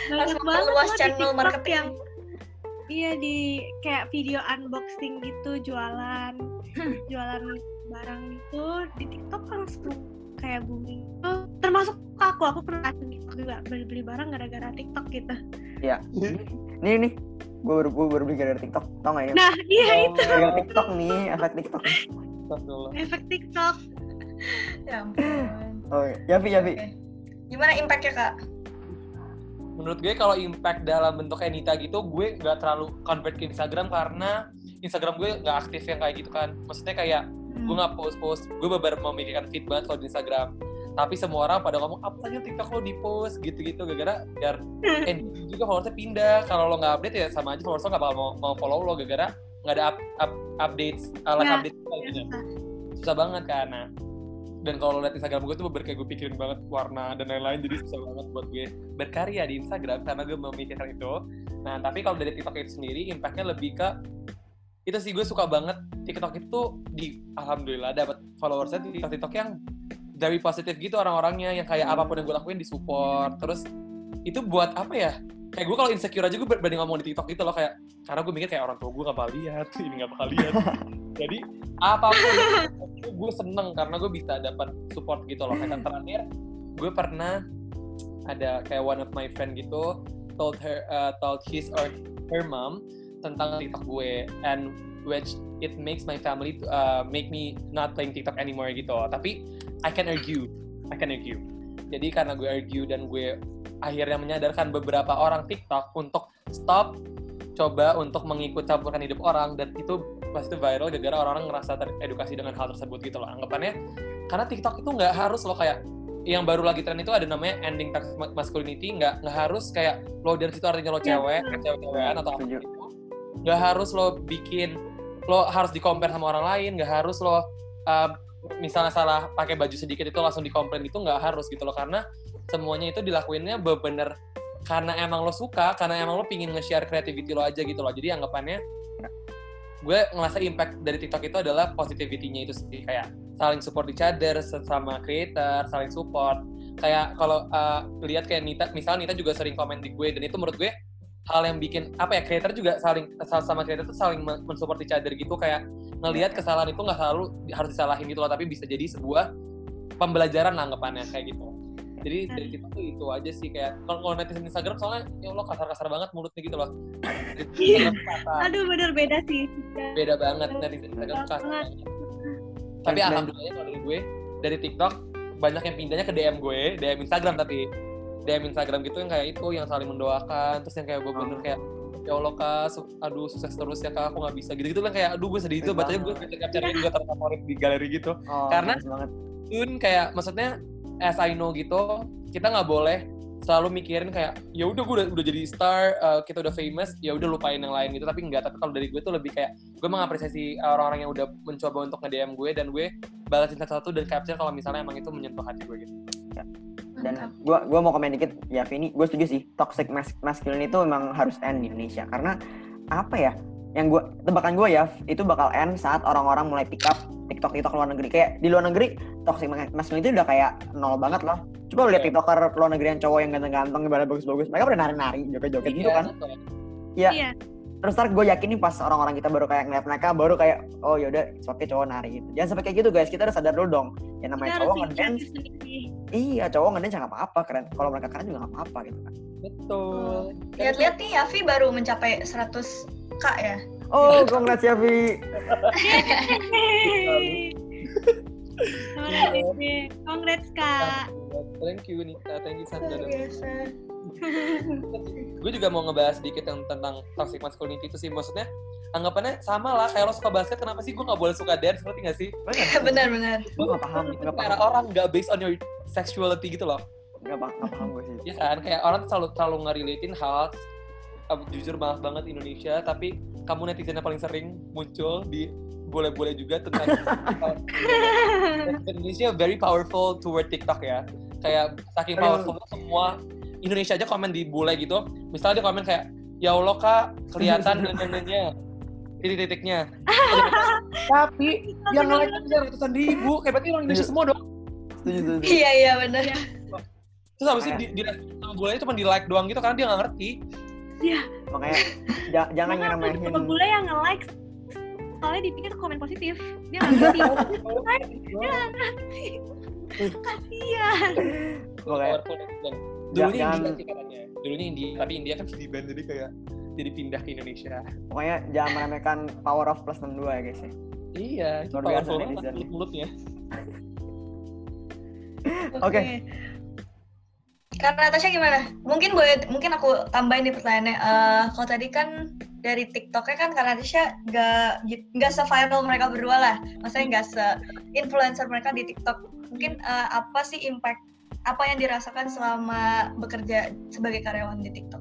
Harus memperluas channel TikTok marketing. yang Iya di kayak video unboxing gitu jualan jualan barang gitu di TikTok langsung kayak booming. Tuh termasuk aku aku pernah TikTok juga beli beli barang gara-gara TikTok gitu. Nih nih. Gue baru gue baru beli dari TikTok tau gak ini nah iya Oh, itu. Gara TikTok nih efek TikTok. Efek TikTok. Ya ampun. oh ya Vi ya Vi. Oke. Gimana impact-nya, Kak? Menurut gue kalau impact dalam bentuk kayak Nita gitu, gue nggak terlalu convert ke Instagram karena Instagram gue nggak aktif yang kayak gitu kan. Maksudnya kayak gue nggak post-post, gue beberapa memikirkan feed banget kalau di Instagram. Tapi semua orang pada ngomong, apa tanya TikTok lo di post gitu-gitu, gara-gara biar eh juga followersnya pindah. Kalau lo nggak update ya sama aja followers lo nggak bakal mau, mau follow lo, gara-gara nggak ada up, up, updates, uh, like Ya, update gitu. Susah banget nah. Dan kalau lo liat Instagram gue tuh bener kayak gue pikirin banget warna dan lain-lain, jadi susah banget buat gue berkarya di Instagram karena gue memikirkan itu. Nah, tapi kalau dari TikTok itu sendiri, impactnya lebih ke itu sih gue suka banget TikTok itu di alhamdulillah dapat followersnya di TikTok, TikTok yang dari positif gitu orang-orangnya yang kayak apa pun yang gue lakuin disupport terus itu buat apa ya kayak gue kalau insecure aja gue berani ngomong di TikTok gitu loh kayak karena gue mikir kayak orang tua gue gak bakal lihat ini gak bakal lihat. Jadi apa pun gue seneng karena gue bisa dapat support gitu loh. Kayak terakhir gue pernah ada kayak one of my friend gitu told her uh, told his or her mom tentang TikTok gue and which it makes my family uh, make me not playing TikTok anymore gitu. Tapi I can argue I can argue. Jadi karena gue argue dan gue akhirnya menyadarkan beberapa orang TikTok untuk stop coba untuk mengikut campurkan hidup orang dan itu pasti viral gara-gara orang-orang ngerasa teredukasi dengan hal tersebut gitu loh. Anggapannya karena TikTok itu nggak harus lo kayak yang baru lagi tren itu ada namanya ending toxic masculinity nggak nggak harus kayak lo dari situ artinya lo Iya, cewek betul. cewek-cewekan atau apa gitu nggak harus lo bikin lo harus di compare sama orang lain nggak harus lo uh, misalnya salah pakai baju sedikit itu langsung di komplain itu nggak harus gitu loh. Karena semuanya itu dilakuinnya bener karena emang lo suka karena emang lo pingin nge-share creativity lo aja gitu loh. Jadi anggapannya gue ngerasa impact dari TikTok itu adalah positivity-nya itu sih. Kayak saling support each other sesama creator saling support. Kayak kalau uh, lihat kayak Nita misalnya Nita juga sering komen di gue dan itu menurut gue hal yang bikin apa ya creator juga saling sama creator tuh saling men- mensupport each other gitu. Kayak ngelihat kesalahan itu nggak selalu harus disalahin gitu loh tapi bisa jadi sebuah pembelajaran anggapannya kayak gitu jadi dari kita tuh itu aja sih kayak kalau kalau netizen Instagram soalnya ya Allah kasar-kasar banget mulutnya gitu loh. Iya. Aduh bener beda sih. Beda banget netizen Instagram kasar banget. tapi alhamdulillah kalau dari gue dari TikTok banyak yang pindahnya ke DM gue DM Instagram tapi. DM Instagram gitu yang kayak itu yang saling mendoakan terus yang kayak gue bener Oh. kayak ya Allah kak, su- aduh sukses terus ya kak, aku nggak bisa gitu-gitu kan kayak aduh gue sedih itu. Bacanya gue capture-capture gue terfavorit di galeri gitu. Oh, Karena-. Dun kayak maksudnya as I know gitu kita nggak boleh selalu mikirin kayak ya udah gue udah, udah jadi star uh, kita udah famous ya udah lupain yang lain gitu. Tapi enggak tapi kalau dari gue tuh lebih kayak gue mengapresiasi orang-orang yang udah mencoba untuk nge DM gue dan gue balasin satu-satu dan capture kalau misalnya emang itu menyentuh hati gue gitu. Dan Mantap. gua gua mau komen dikit ya Vini gue setuju sih toxic mas masculine itu memang harus end di Indonesia. Karena apa ya yang gua tebakan gue ya itu bakal end saat orang-orang mulai pick up TikTok TikTok luar negeri. Kayak di luar negeri toxic masculine itu udah kayak nol banget loh. Coba lu lihat Iya. tiktoker luar negeri yang cowok yang ganteng-ganteng ibarat bagus-bagus mereka udah nari-nari joget-joget gitu kan? that's why. Iya. Iya. terus ntar gue yakin nih pas orang-orang kita baru kayak ngeliat mereka baru kayak oh yaudah oke cowok nari gitu. Jangan sampai kayak gitu guys. Kita harus sadar dulu dong. Ya namanya Kita cowok ngedance. iya cowok ngedance nggak apa-apa keren. Kalau mereka keren juga nggak apa-apa gitu kan. Betul. Lihat-lihat nih Yavi baru mencapai 100k ya. oh congrats ya Vi. Congrats, kak. Thank you Nita, thank you Luar Sandra. biasa. gue juga mau ngebahas sedikit yang tentang toxic masculinity itu sih maksudnya anggapannya sama lah kayak lo suka basket kenapa sih gue nggak boleh suka dance ngerti gak sih Benar-benar. gue nggak paham nggak kayak paham orang nggak based on your sexuality gitu loh nggak paham nggak paham gue sih ya kan kayak orang selalu selalu ngerelatin hal jujur maaf banget Indonesia tapi kamu netizen yang paling sering muncul di boleh-boleh juga tentang Indonesia very powerful toward TikTok ya. Kayak saking powerful semua Indonesia aja komen di bule gitu. Misalnya dia komen kayak ya Allah kak kelihatan neneknya. Titik-titiknya. Tapi yang bisa ratusan ribu. Kayak berarti orang Indonesia semua dong Iya iya benar. terus habis itu di, di cuma di like doang gitu karena dia nggak ngerti makanya ja- jangan ngeremehin suka bule yang nge-like soalnya dipikir komen positif. Dia nggak ngerti. Dia nggak ngerti. Kasian. makanya Dulunya jangan- India sih katanya. Dulunya India, tapi India kan di ban jadi kayak jadi pindah ke Indonesia. pokoknya jangan meremehkan power of plus 62 ya guys ya Iya, itu Luar biasa powerful banget netizen. Karena Natasha gimana? Mungkin boleh, mungkin aku tambahin di pertanyaannya. Eh, kalau tadi kan dari TikToknya kan karena Natasha nggak nggak se-viral mereka berdua lah. Maksudnya nggak se-influencer mereka di TikTok. Mungkin eh, apa sih impact apa yang dirasakan selama bekerja sebagai karyawan di TikTok?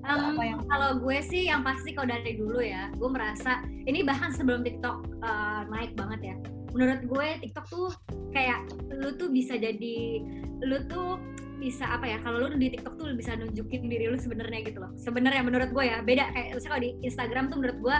Um, Apa yang- kalau gue sih yang pasti kalau dari dulu ya, gue merasa ini bahkan sebelum TikTok uh, naik banget ya. Menurut gue TikTok tuh kayak lu tuh bisa jadi lu tuh bisa apa ya kalau lu di TikTok tuh bisa nunjukin diri lu sebenarnya gitu loh. Sebenarnya menurut gue ya beda kayak misalnya kalau di Instagram tuh menurut gue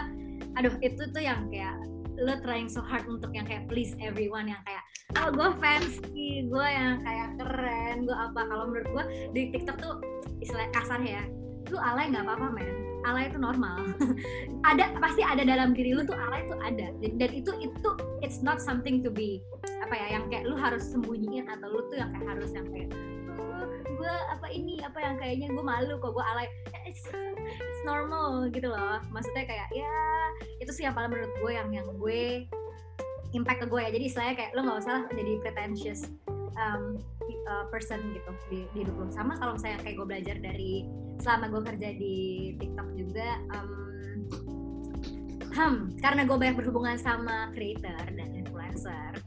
aduh itu tuh yang kayak lu trying so hard untuk yang kayak please everyone yang kayak oh gue fancy gue yang kayak keren gue apa. Kalau menurut gue di TikTok tuh istilah kasar ya lu alay nggak apa-apa men. Alay itu normal. Ada pasti ada dalam diri lu tuh alay itu ada. Dan itu itu it's not something to be apa ya yang kayak lu harus sembunyiin atau lu tuh yang kayak harus yang kayak "Oh, gue apa ini apa yang kayaknya gue malu kok gue alay. It's, it's normal gitu loh. Maksudnya kayak ya itu sih yang paling menurut gue yang yang gue impact ke gue ya. Jadi istilahnya kayak lu nggak usah lah jadi pretentious um, uh, person gitu di, di hidup lu. Sama kalau misalnya kayak gue belajar dari selama gue kerja di TikTok juga um, hmm, karena gue banyak berhubungan sama creator dan influencer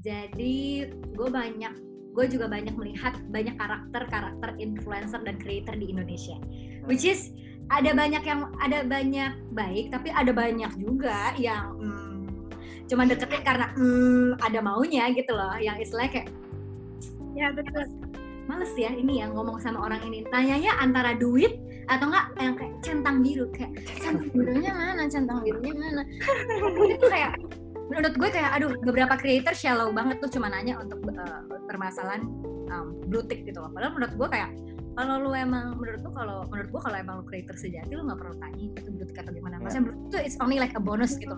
jadi gue banyak gue juga banyak melihat banyak karakter karakter influencer dan creator di Indonesia. Which is ada banyak yang ada banyak baik tapi ada banyak juga yang hmm, cuma deketin karena hmm, ada maunya gitu loh. Yang istilahnya kayak Ya betul. males ya ini yang ngomong sama orang ini. Tanyanya antara duit atau enggak yang kayak centang biru kayak centang birunya mana? Centang birunya mana? Itu kayak menurut gue kayak aduh beberapa creator shallow banget tuh cuma nanya untuk uh, permasalahan um, blue tick gitu loh. Padahal menurut gue kayak kalau lu emang menurut lu kalau menurut gue kalau emang lu creator sejati lu nggak perlu tanya itu tick atau gimana maksudnya tick itu it's only like a bonus gitu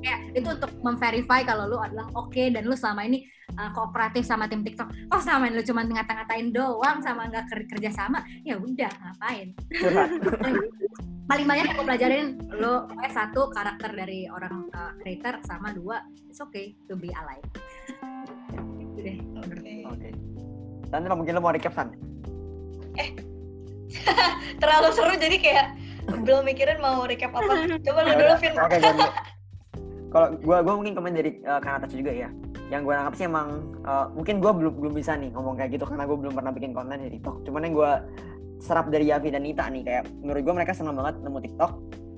kayak itu untuk memverify kalau lu adalah oke dan lu selama ini uh, kooperatif sama tim TikTok. Oh sama lu cuma ngata-ngatain doang sama nggak ker- kerja sama, ya udah ngapain? Paling banyak yang gue pelajarin lu pokoknya satu karakter dari orang uh, creator sama dua it's okay to be alive. itu deh. menurut gue. oke Sandra mungkin lo mau recap San Terlalu seru jadi kayak belum mikirin mau recap apa. Coba lu dulu Vin. oke kalau gue gue mungkin komen dari uh, Kang Atas juga ya yang gue nangkap sih emang uh, mungkin gue belum belum bisa nih ngomong kayak gitu karena gue belum pernah bikin konten di TikTok cuman yang gue serap dari Yavi dan Nita nih kayak menurut gue mereka senang banget nemu TikTok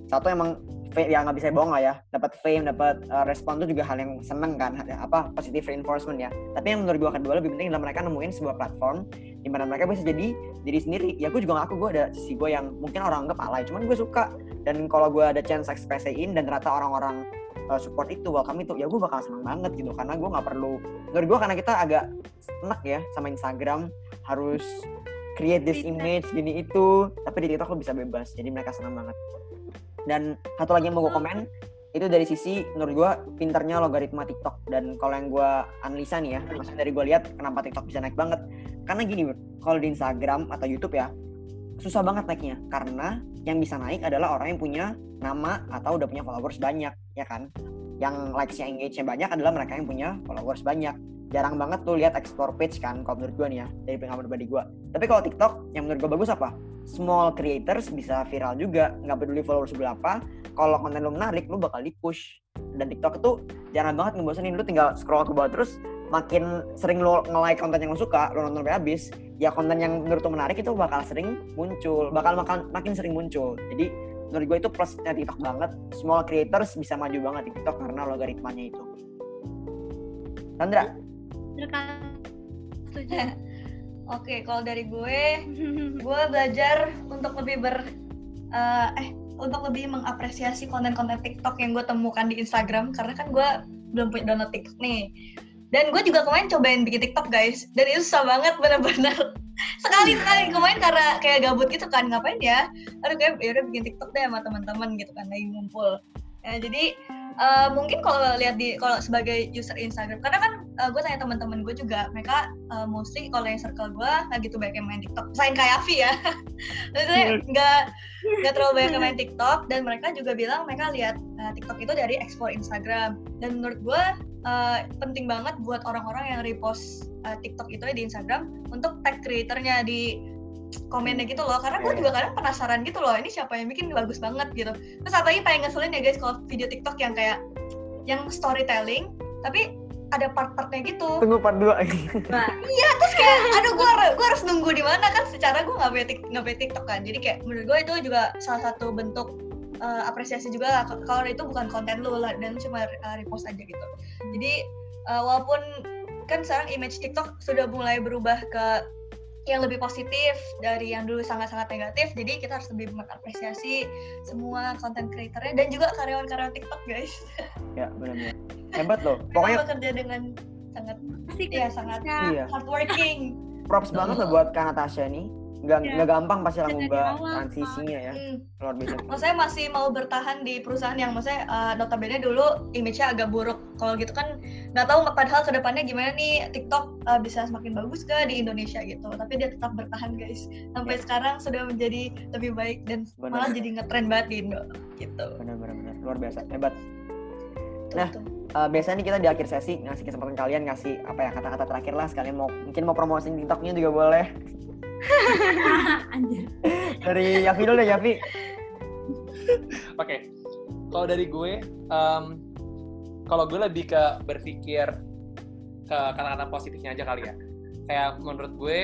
satu emang ya nggak bisa bohong lah ya. Dapat fame dapat uh, respon tuh juga hal yang seneng kan apa positive reinforcement ya. Tapi yang menurut gue kedua lebih penting adalah mereka nemuin sebuah platform di mana mereka bisa jadi diri sendiri. Ya gue juga ngaku gue ada sisi gue yang mungkin orang anggap alay cuman gue suka. Dan kalau gue ada chance ekspresiin dan ternyata orang-orang uh, support itu welcome itu ya gue bakal senang banget gitu. Karena gue nggak perlu menurut gue karena kita agak enak ya sama Instagram harus create this image gini itu tapi di TikTok lo bisa bebas. Jadi mereka senang banget Dan satu lagi yang mau gue komen itu dari sisi menurut gue pinternya logaritma TikTok. Dan kalau yang gue analisa nih ya maksudnya dari gue lihat kenapa TikTok bisa naik banget? Karena gini kalau di Instagram atau YouTube ya susah banget naiknya. Karena yang bisa naik adalah orang yang punya nama atau udah punya followers banyak ya kan? Yang likes-nya engage-nya banyak adalah mereka yang punya followers banyak jarang banget tuh lihat explore page kan kalau menurut gue nih ya dari pengalaman pribadi gue tapi kalau TikTok yang menurut gue bagus apa? Small creators bisa viral juga nggak peduli followers berapa kalau konten lu menarik lu bakal di push dan TikTok itu jangan banget ngebosenin lu tinggal scroll ke bawah terus makin sering lu nge-like konten yang lu suka lu nonton sampai habis ya konten yang menurut lu menarik itu bakal sering muncul bakal makan makin sering muncul. Jadi menurut gue itu plusnya TikTok banget. Small creators bisa maju banget di TikTok karena logaritmanya itu. Sandra Setuju. Oke, kalau dari gue, gue belajar untuk lebih ber eh, eh untuk lebih mengapresiasi konten-konten TikTok yang gue temukan di Instagram karena kan gue belum punya download TikTok nih. Dan gue juga kemarin cobain bikin TikTok guys, dan itu susah banget bener-bener sekali sekali kemarin karena kayak gabut gitu kan ngapain ya? Aduh kayak ya udah bikin TikTok deh sama teman-teman gitu kan lagi ngumpul. Ya, jadi eh, mungkin kalau lihat di kalau sebagai user Instagram karena kan eh, gue tanya teman-teman gue juga mereka eh, mostly kalau yang circle gue nggak gitu banyak yang main TikTok selain kayak Avi ya. Maksudnya nggak nggak terlalu banyak yang main TikTok dan mereka juga bilang mereka lihat eh, TikTok itu dari explore Instagram. Dan menurut gue eh, penting banget buat orang-orang yang repost eh, TikTok itu di Instagram untuk tag creatornya di komennya gitu loh karena gue Iya. juga kadang penasaran gitu loh ini siapa yang bikin bagus banget gitu. Terus satu lagi paling ngeselin ya guys kalau video TikTok yang kayak yang storytelling tapi ada part-partnya gitu. Tunggu part 2 Nah, terus kayak aduh gue harus gue harus nunggu di mana kan secara gue nggak punya nggak punya TikTok kan. Jadi kayak menurut gue itu juga salah satu bentuk eh, apresiasi juga lah kalau itu bukan konten lu lah dan cuma eh, repost aja gitu. Jadi eh, walaupun kan sekarang image TikTok sudah mulai berubah ke yang lebih positif dari yang dulu sangat-sangat negatif jadi kita harus lebih mengapresiasi semua konten creatornya dan juga karyawan-karyawan TikTok guys. Ya benar-benar. Hebat loh. Pokoknya bekerja dengan sangat Asik. ya sangat iya. hardworking. Props banget loh buat Kak Natasha nih nggak nggak gampang pasti lah ngubah transisinya ya Hmm. luar biasa maksudnya masih mau bertahan di perusahaan yang maksudnya uh, notabene dulu image-nya agak buruk. Kalau gitu kan nggak tahu padahal ke depannya gimana nih TikTok uh, bisa semakin bagus ke di Indonesia gitu. Tapi dia tetap bertahan guys. Sampai sekarang sudah menjadi lebih baik dan Benar. malah jadi ngetren banget di Indo gitu. Benar-benar benar. luar biasa. Hebat. Nah. tuh. Eh, biasanya nih kita di akhir sesi ngasih kesempatan kalian ngasih apa ya kata-kata terakhir lah. Sekalian mau mungkin mau promosiin TikToknya juga boleh anjir. dari Yavi dulu deh Yavi Oke, kalau dari gue, em, kalau gue lebih ke berpikir ke kata-kata positifnya aja kali ya. Kayak menurut gue,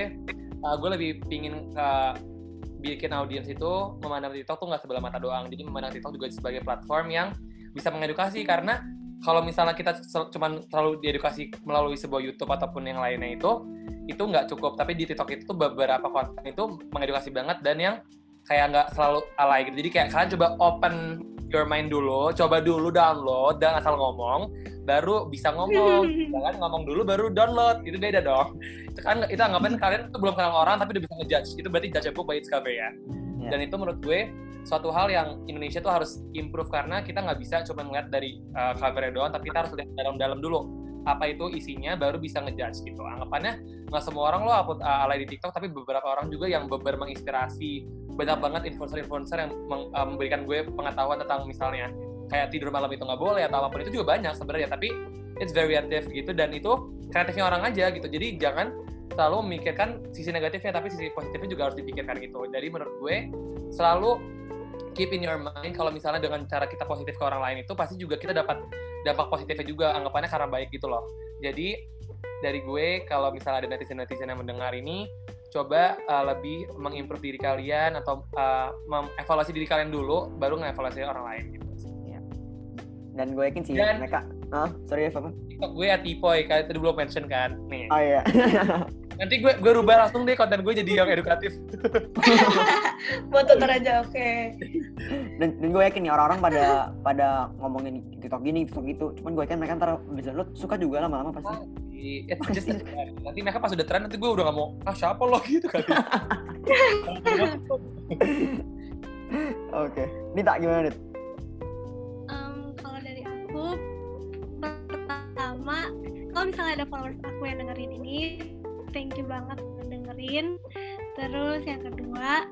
uh, gue lebih pingin ke bikin audiens itu memandang TikTok tuh nggak sebelah mata doang. Jadi memandang TikTok juga sebagai platform yang bisa mengedukasi karena kalau misalnya kita cuman selalu diedukasi melalui sebuah YouTube ataupun yang lainnya itu itu nggak cukup. Tapi di TikTok itu tuh beberapa konten itu mengedukasi banget dan yang kayak nggak selalu alay gitu. Jadi kayak kalian coba open your mind dulu coba dulu download dan asal ngomong baru bisa ngomong. Jangan ngomong dulu baru download. Itu beda dong. Itu kan itu anggapan kalian tuh belum kenal orang tapi udah bisa ngejudge. Itu berarti judge a book by its cover ya. Ya. dan itu menurut gue suatu hal yang Indonesia tuh harus improve karena kita nggak bisa cuma ngeliat dari uh, covernya doang tapi kita harus lihat dalam-dalam dulu apa itu isinya baru bisa ngejudge gitu. Anggapannya nggak semua orang lo upload uh, alay di TikTok tapi beberapa orang juga yang beber menginspirasi banyak banget influencer-influencer yang meng- uh, memberikan gue pengetahuan tentang misalnya kayak tidur malam itu nggak boleh atau apa pun itu juga banyak sebenarnya tapi it's very active gitu dan itu kreatifnya orang aja gitu. Jadi jangan selalu memikirkan sisi negatifnya tapi sisi positifnya juga harus dipikirkan gitu. Jadi menurut gue selalu keep in your mind kalau misalnya dengan cara kita positif ke orang lain itu pasti juga kita dapat dampak positifnya juga anggapannya karena baik gitu loh. Jadi dari gue kalau misalnya ada netizen-netizen yang mendengar ini coba uh, lebih mengimprove diri kalian atau uh, mengevaluasi diri kalian dulu baru ngevaluasi orang lain gitu. Dan gue yakin sih Dan- mereka ah sorry ya apa TikTok gue atipoy kayak tadi belum mention kan? Nih. Oh iya nanti gue gue rubah langsung deh konten gue jadi yang edukatif. Buat tutor aja oke. Dan, dan gue yakin nih orang-orang pada pada ngomongin TikTok gini TikTok gitu. Cuman gue yakin mereka ntar bisa lo suka juga lama-lama pasti. It's just a trend. nanti mereka pas udah tren nanti gue udah gak mau ah siapa lo? Gitu kali. Oke. Nita gimana Nit? Aku pertama kalau misalnya ada followers aku yang dengerin ini thank you banget dengerin. Terus yang kedua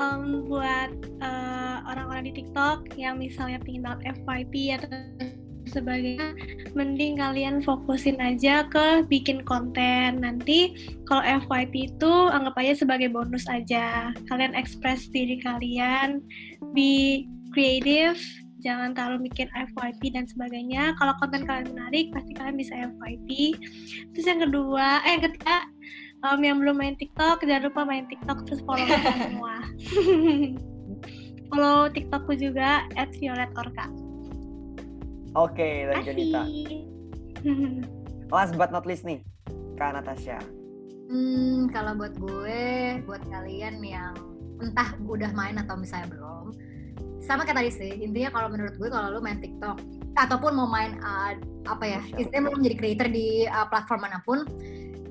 um, buat uh, orang-orang di TikTok yang misalnya pingin banget FYP atau sebagainya mending kalian fokusin aja ke bikin konten. Nanti kalau FYP itu anggap aja sebagai bonus aja. Kalian ekspres diri kalian be creative jangan terlalu mikir FYP dan sebagainya. Kalau konten kalian menarik pasti kalian bisa FYP terus yang kedua eh yang ketiga um, yang belum main TikTok jangan lupa main TikTok terus follow kita semua. Follow TikTokku juga at Violet Orca. Oke, dari Jonita. Last but not least nih, Kak Natasha. Hmm, kalau buat gue, buat kalian yang entah udah main atau misalnya belum, sama kayak tadi sih, intinya kalau menurut gue kalau lu main TikTok ataupun mau main uh, apa ya, istilahnya mau menjadi creator di uh, platform mana pun,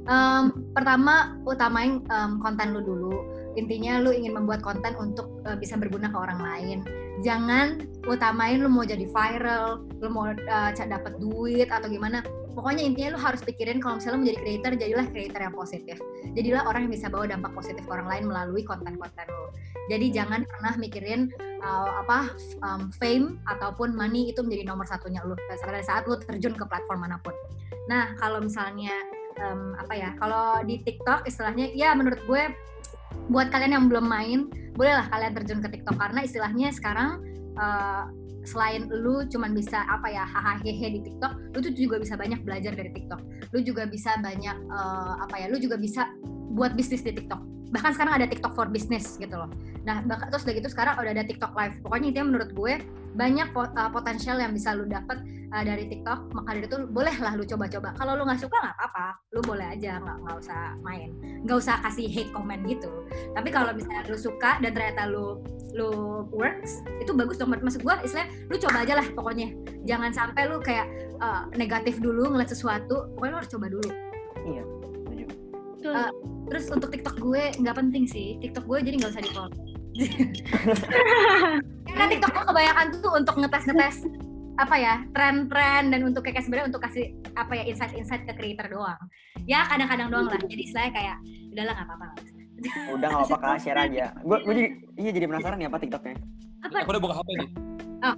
um, pertama utamain um, konten lu dulu. Intinya lu ingin membuat konten untuk uh, bisa berguna ke orang lain jangan utamain lu mau jadi viral, lu mau uh, dapat duit atau gimana. Pokoknya intinya lu harus pikirin kalau misalnya lu menjadi creator, jadilah creator yang positif. Jadilah orang yang bisa bawa dampak positif ke orang lain melalui konten-konten lu. Jadi jangan pernah mikirin uh, apa um, fame ataupun money itu menjadi nomor satunya lu pada saat lu terjun ke platform mana pun. Nah, kalau misalnya um, apa ya? Kalau di TikTok istilahnya ya menurut gue buat kalian yang belum main bolehlah kalian terjun ke TikTok karena istilahnya sekarang uh, selain lu cuman bisa apa ya hahaha di TikTok, lu tuh juga bisa banyak belajar dari TikTok. Lu juga bisa banyak uh, apa ya, lu juga bisa buat bisnis di TikTok. Bahkan sekarang ada TikTok for business gitu loh. Nah, terus udah gitu sekarang udah ada TikTok live. Pokoknya itu menurut gue banyak uh, potensial yang bisa lu dapat uh, dari TikTok maka dari itu bolehlah lu coba-coba. Kalau lu nggak suka nggak apa-apa. Lu boleh aja nggak nggak usah main. Nggak usah kasih hate comment gitu. Tapi kalau misalnya lu suka dan ternyata lu lu works itu bagus dong. Maksud gue istilah lu coba aja lah pokoknya. Jangan sampai lu kayak uh, negatif dulu ngeliat sesuatu pokoknya lu harus coba dulu. Iya uh, terus untuk TikTok gue nggak penting sih. TikTok gue jadi nggak usah di follow karena TikTok gue kebanyakan tuh untuk ngetes-ngetes apa ya tren-tren dan untuk kayak sebenarnya untuk kasih apa ya insight-insight ke creator doang. Ya kadang-kadang doang lah. Jadi saya kayak udahlah nggak apa-apa. Udah nggak apa-apa share aja. Gue gue jadi iya jadi penasaran ya apa tiktoknya. Apa? Aku udah buka hp nih. Oh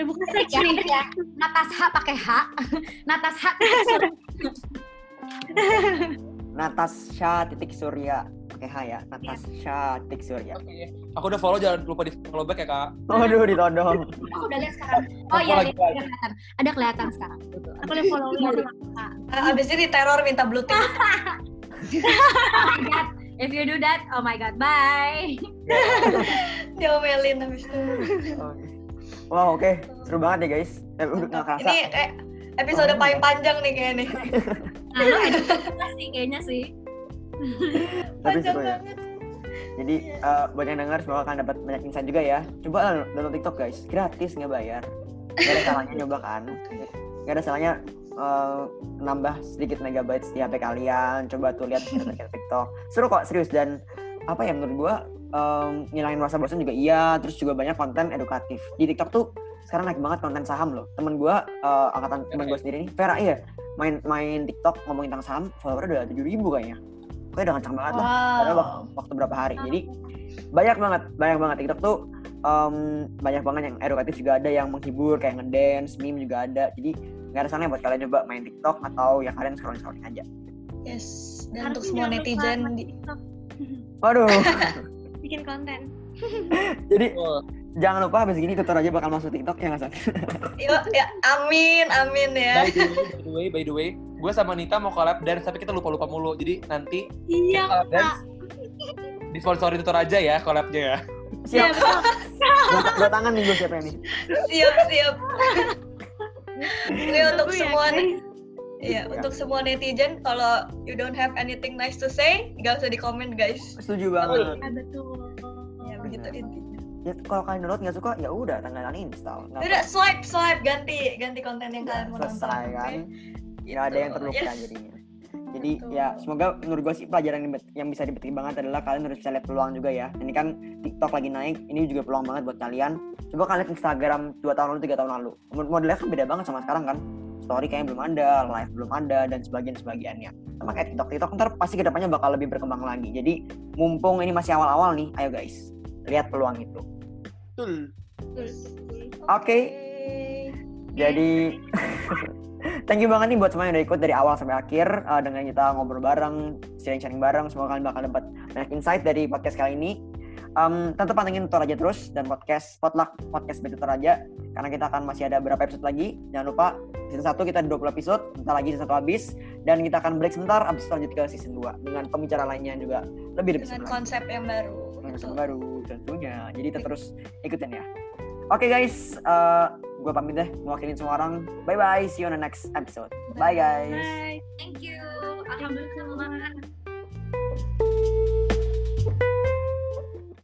udah buka search ya, nih ya? Natasha pakai H. Natasha Natasha titik Surya pakai H ya Natasha titik Surya oke okay. aku udah follow jangan lupa di follow back ya kak. Waduh ditodong. Aku udah lihat sekarang. Oh iya ada kelihatan. Ada kelihatan sekarang. Aku udah follow uh, abis ini teror minta blue tick oh my god. If you do that oh my god. Bye. Diomelin habis itu. Wow oke. Okay. seru banget ya guys. Eh, udah nggak kerasa? Ini kayak episode oh, paling panjang nih kayaknya. Nah lu ada sih kayaknya sih tapi seru ya. Jadi uh, buat yang denger semoga kalian dapat banyak insight juga ya. Coba lah download TikTok guys. Gratis nggak bayar. Gak ada salahnya nyoba kan? Gak ada salahnya uh, nambah sedikit megabyte di HP kalian. Coba tuh lihat TikTok. Seru kok serius. Dan apa ya menurut gua um, ngilangin rasa bosan juga iya. Terus juga banyak konten edukatif. Di TikTok tuh sekarang naik banget konten saham loh. Temen gua uh, angkatan temen gua sendiri nih Vera iya. Main main TikTok ngomongin tentang saham followernya udah tujuh ribu kayaknya pokoknya udah kencang banget wow. lah karena waktu, waktu berapa hari. Jadi banyak banget banyak banget. TikTok tuh um, banyak banget yang edukatif juga ada yang menghibur kayak ngedance meme juga ada. Jadi nggak ada salahnya buat kalian coba main TikTok atau ya kalian scrolling scrolling aja. Yes. Dan untuk semua netizen di waduh. Bikin konten. Jadi oh. jangan lupa habis gini tutor aja bakal masuk TikTok ya nggak sih ya, ya amin amin ya. By the way by the way gue sama Nita mau collab dance tapi kita lupa-lupa mulu. Jadi nanti iya, collab dance di sponsori tutor aja ya collabnya ya. Siap. dua, tangan nih gue siapa nih. Siap, siap. Ini untuk semua nih. Iya, ya. untuk semua netizen, kalau you don't have anything nice to say, gak usah di komen guys. Setuju banget. Iya betul. Ya begitu intinya. Ya kalau kalian download nggak suka, ya udah tanggalan install. Udah swipe swipe ganti ganti konten yang kalian mau nonton. Selesai kan. Okay? Nggak ada yang terluka yes. jadinya Jadi Betul. ya semoga menurut gue sih pelajaran yang, bisa dipetik banget adalah kalian harus bisa lihat peluang juga ya. Ini kan TikTok lagi naik, ini juga peluang banget buat kalian. Coba kalian lihat Instagram 2 tahun lalu, 3 tahun lalu. Mod- Modelnya kan beda banget sama sekarang kan. Story kayaknya belum ada, live belum ada, dan sebagian-sebagiannya. Sama kayak TikTok, TikTok ntar pasti ke depannya bakal lebih berkembang lagi. Jadi mumpung ini masih awal-awal nih, ayo guys, lihat peluang itu. Betul. Oke. Jadi thank you banget nih buat semua yang udah ikut dari awal sampai akhir uh, dengan kita ngobrol bareng, sharing-sharing bareng. Semoga kalian bakal dapat banyak insight dari podcast kali ini. Um, tentu pantengin Tutor Aja terus dan podcast Potluck Podcast by Tutor Aja karena kita akan masih ada beberapa episode lagi. Jangan lupa season 1 kita ada 20 episode, bentar lagi season 1 habis dan kita akan break sebentar habis itu lanjut ke season 2 dengan pembicara lainnya juga lebih lebih Dengan lagi konsep yang baru. konsep baru tentunya. Jadi tetap terus ikutin ya. Oke guys, uh, gue pamit deh mewakilin semua orang. Bye bye, see you on the next episode. Bye guys. Bye. Thank you. Alhamdulillah.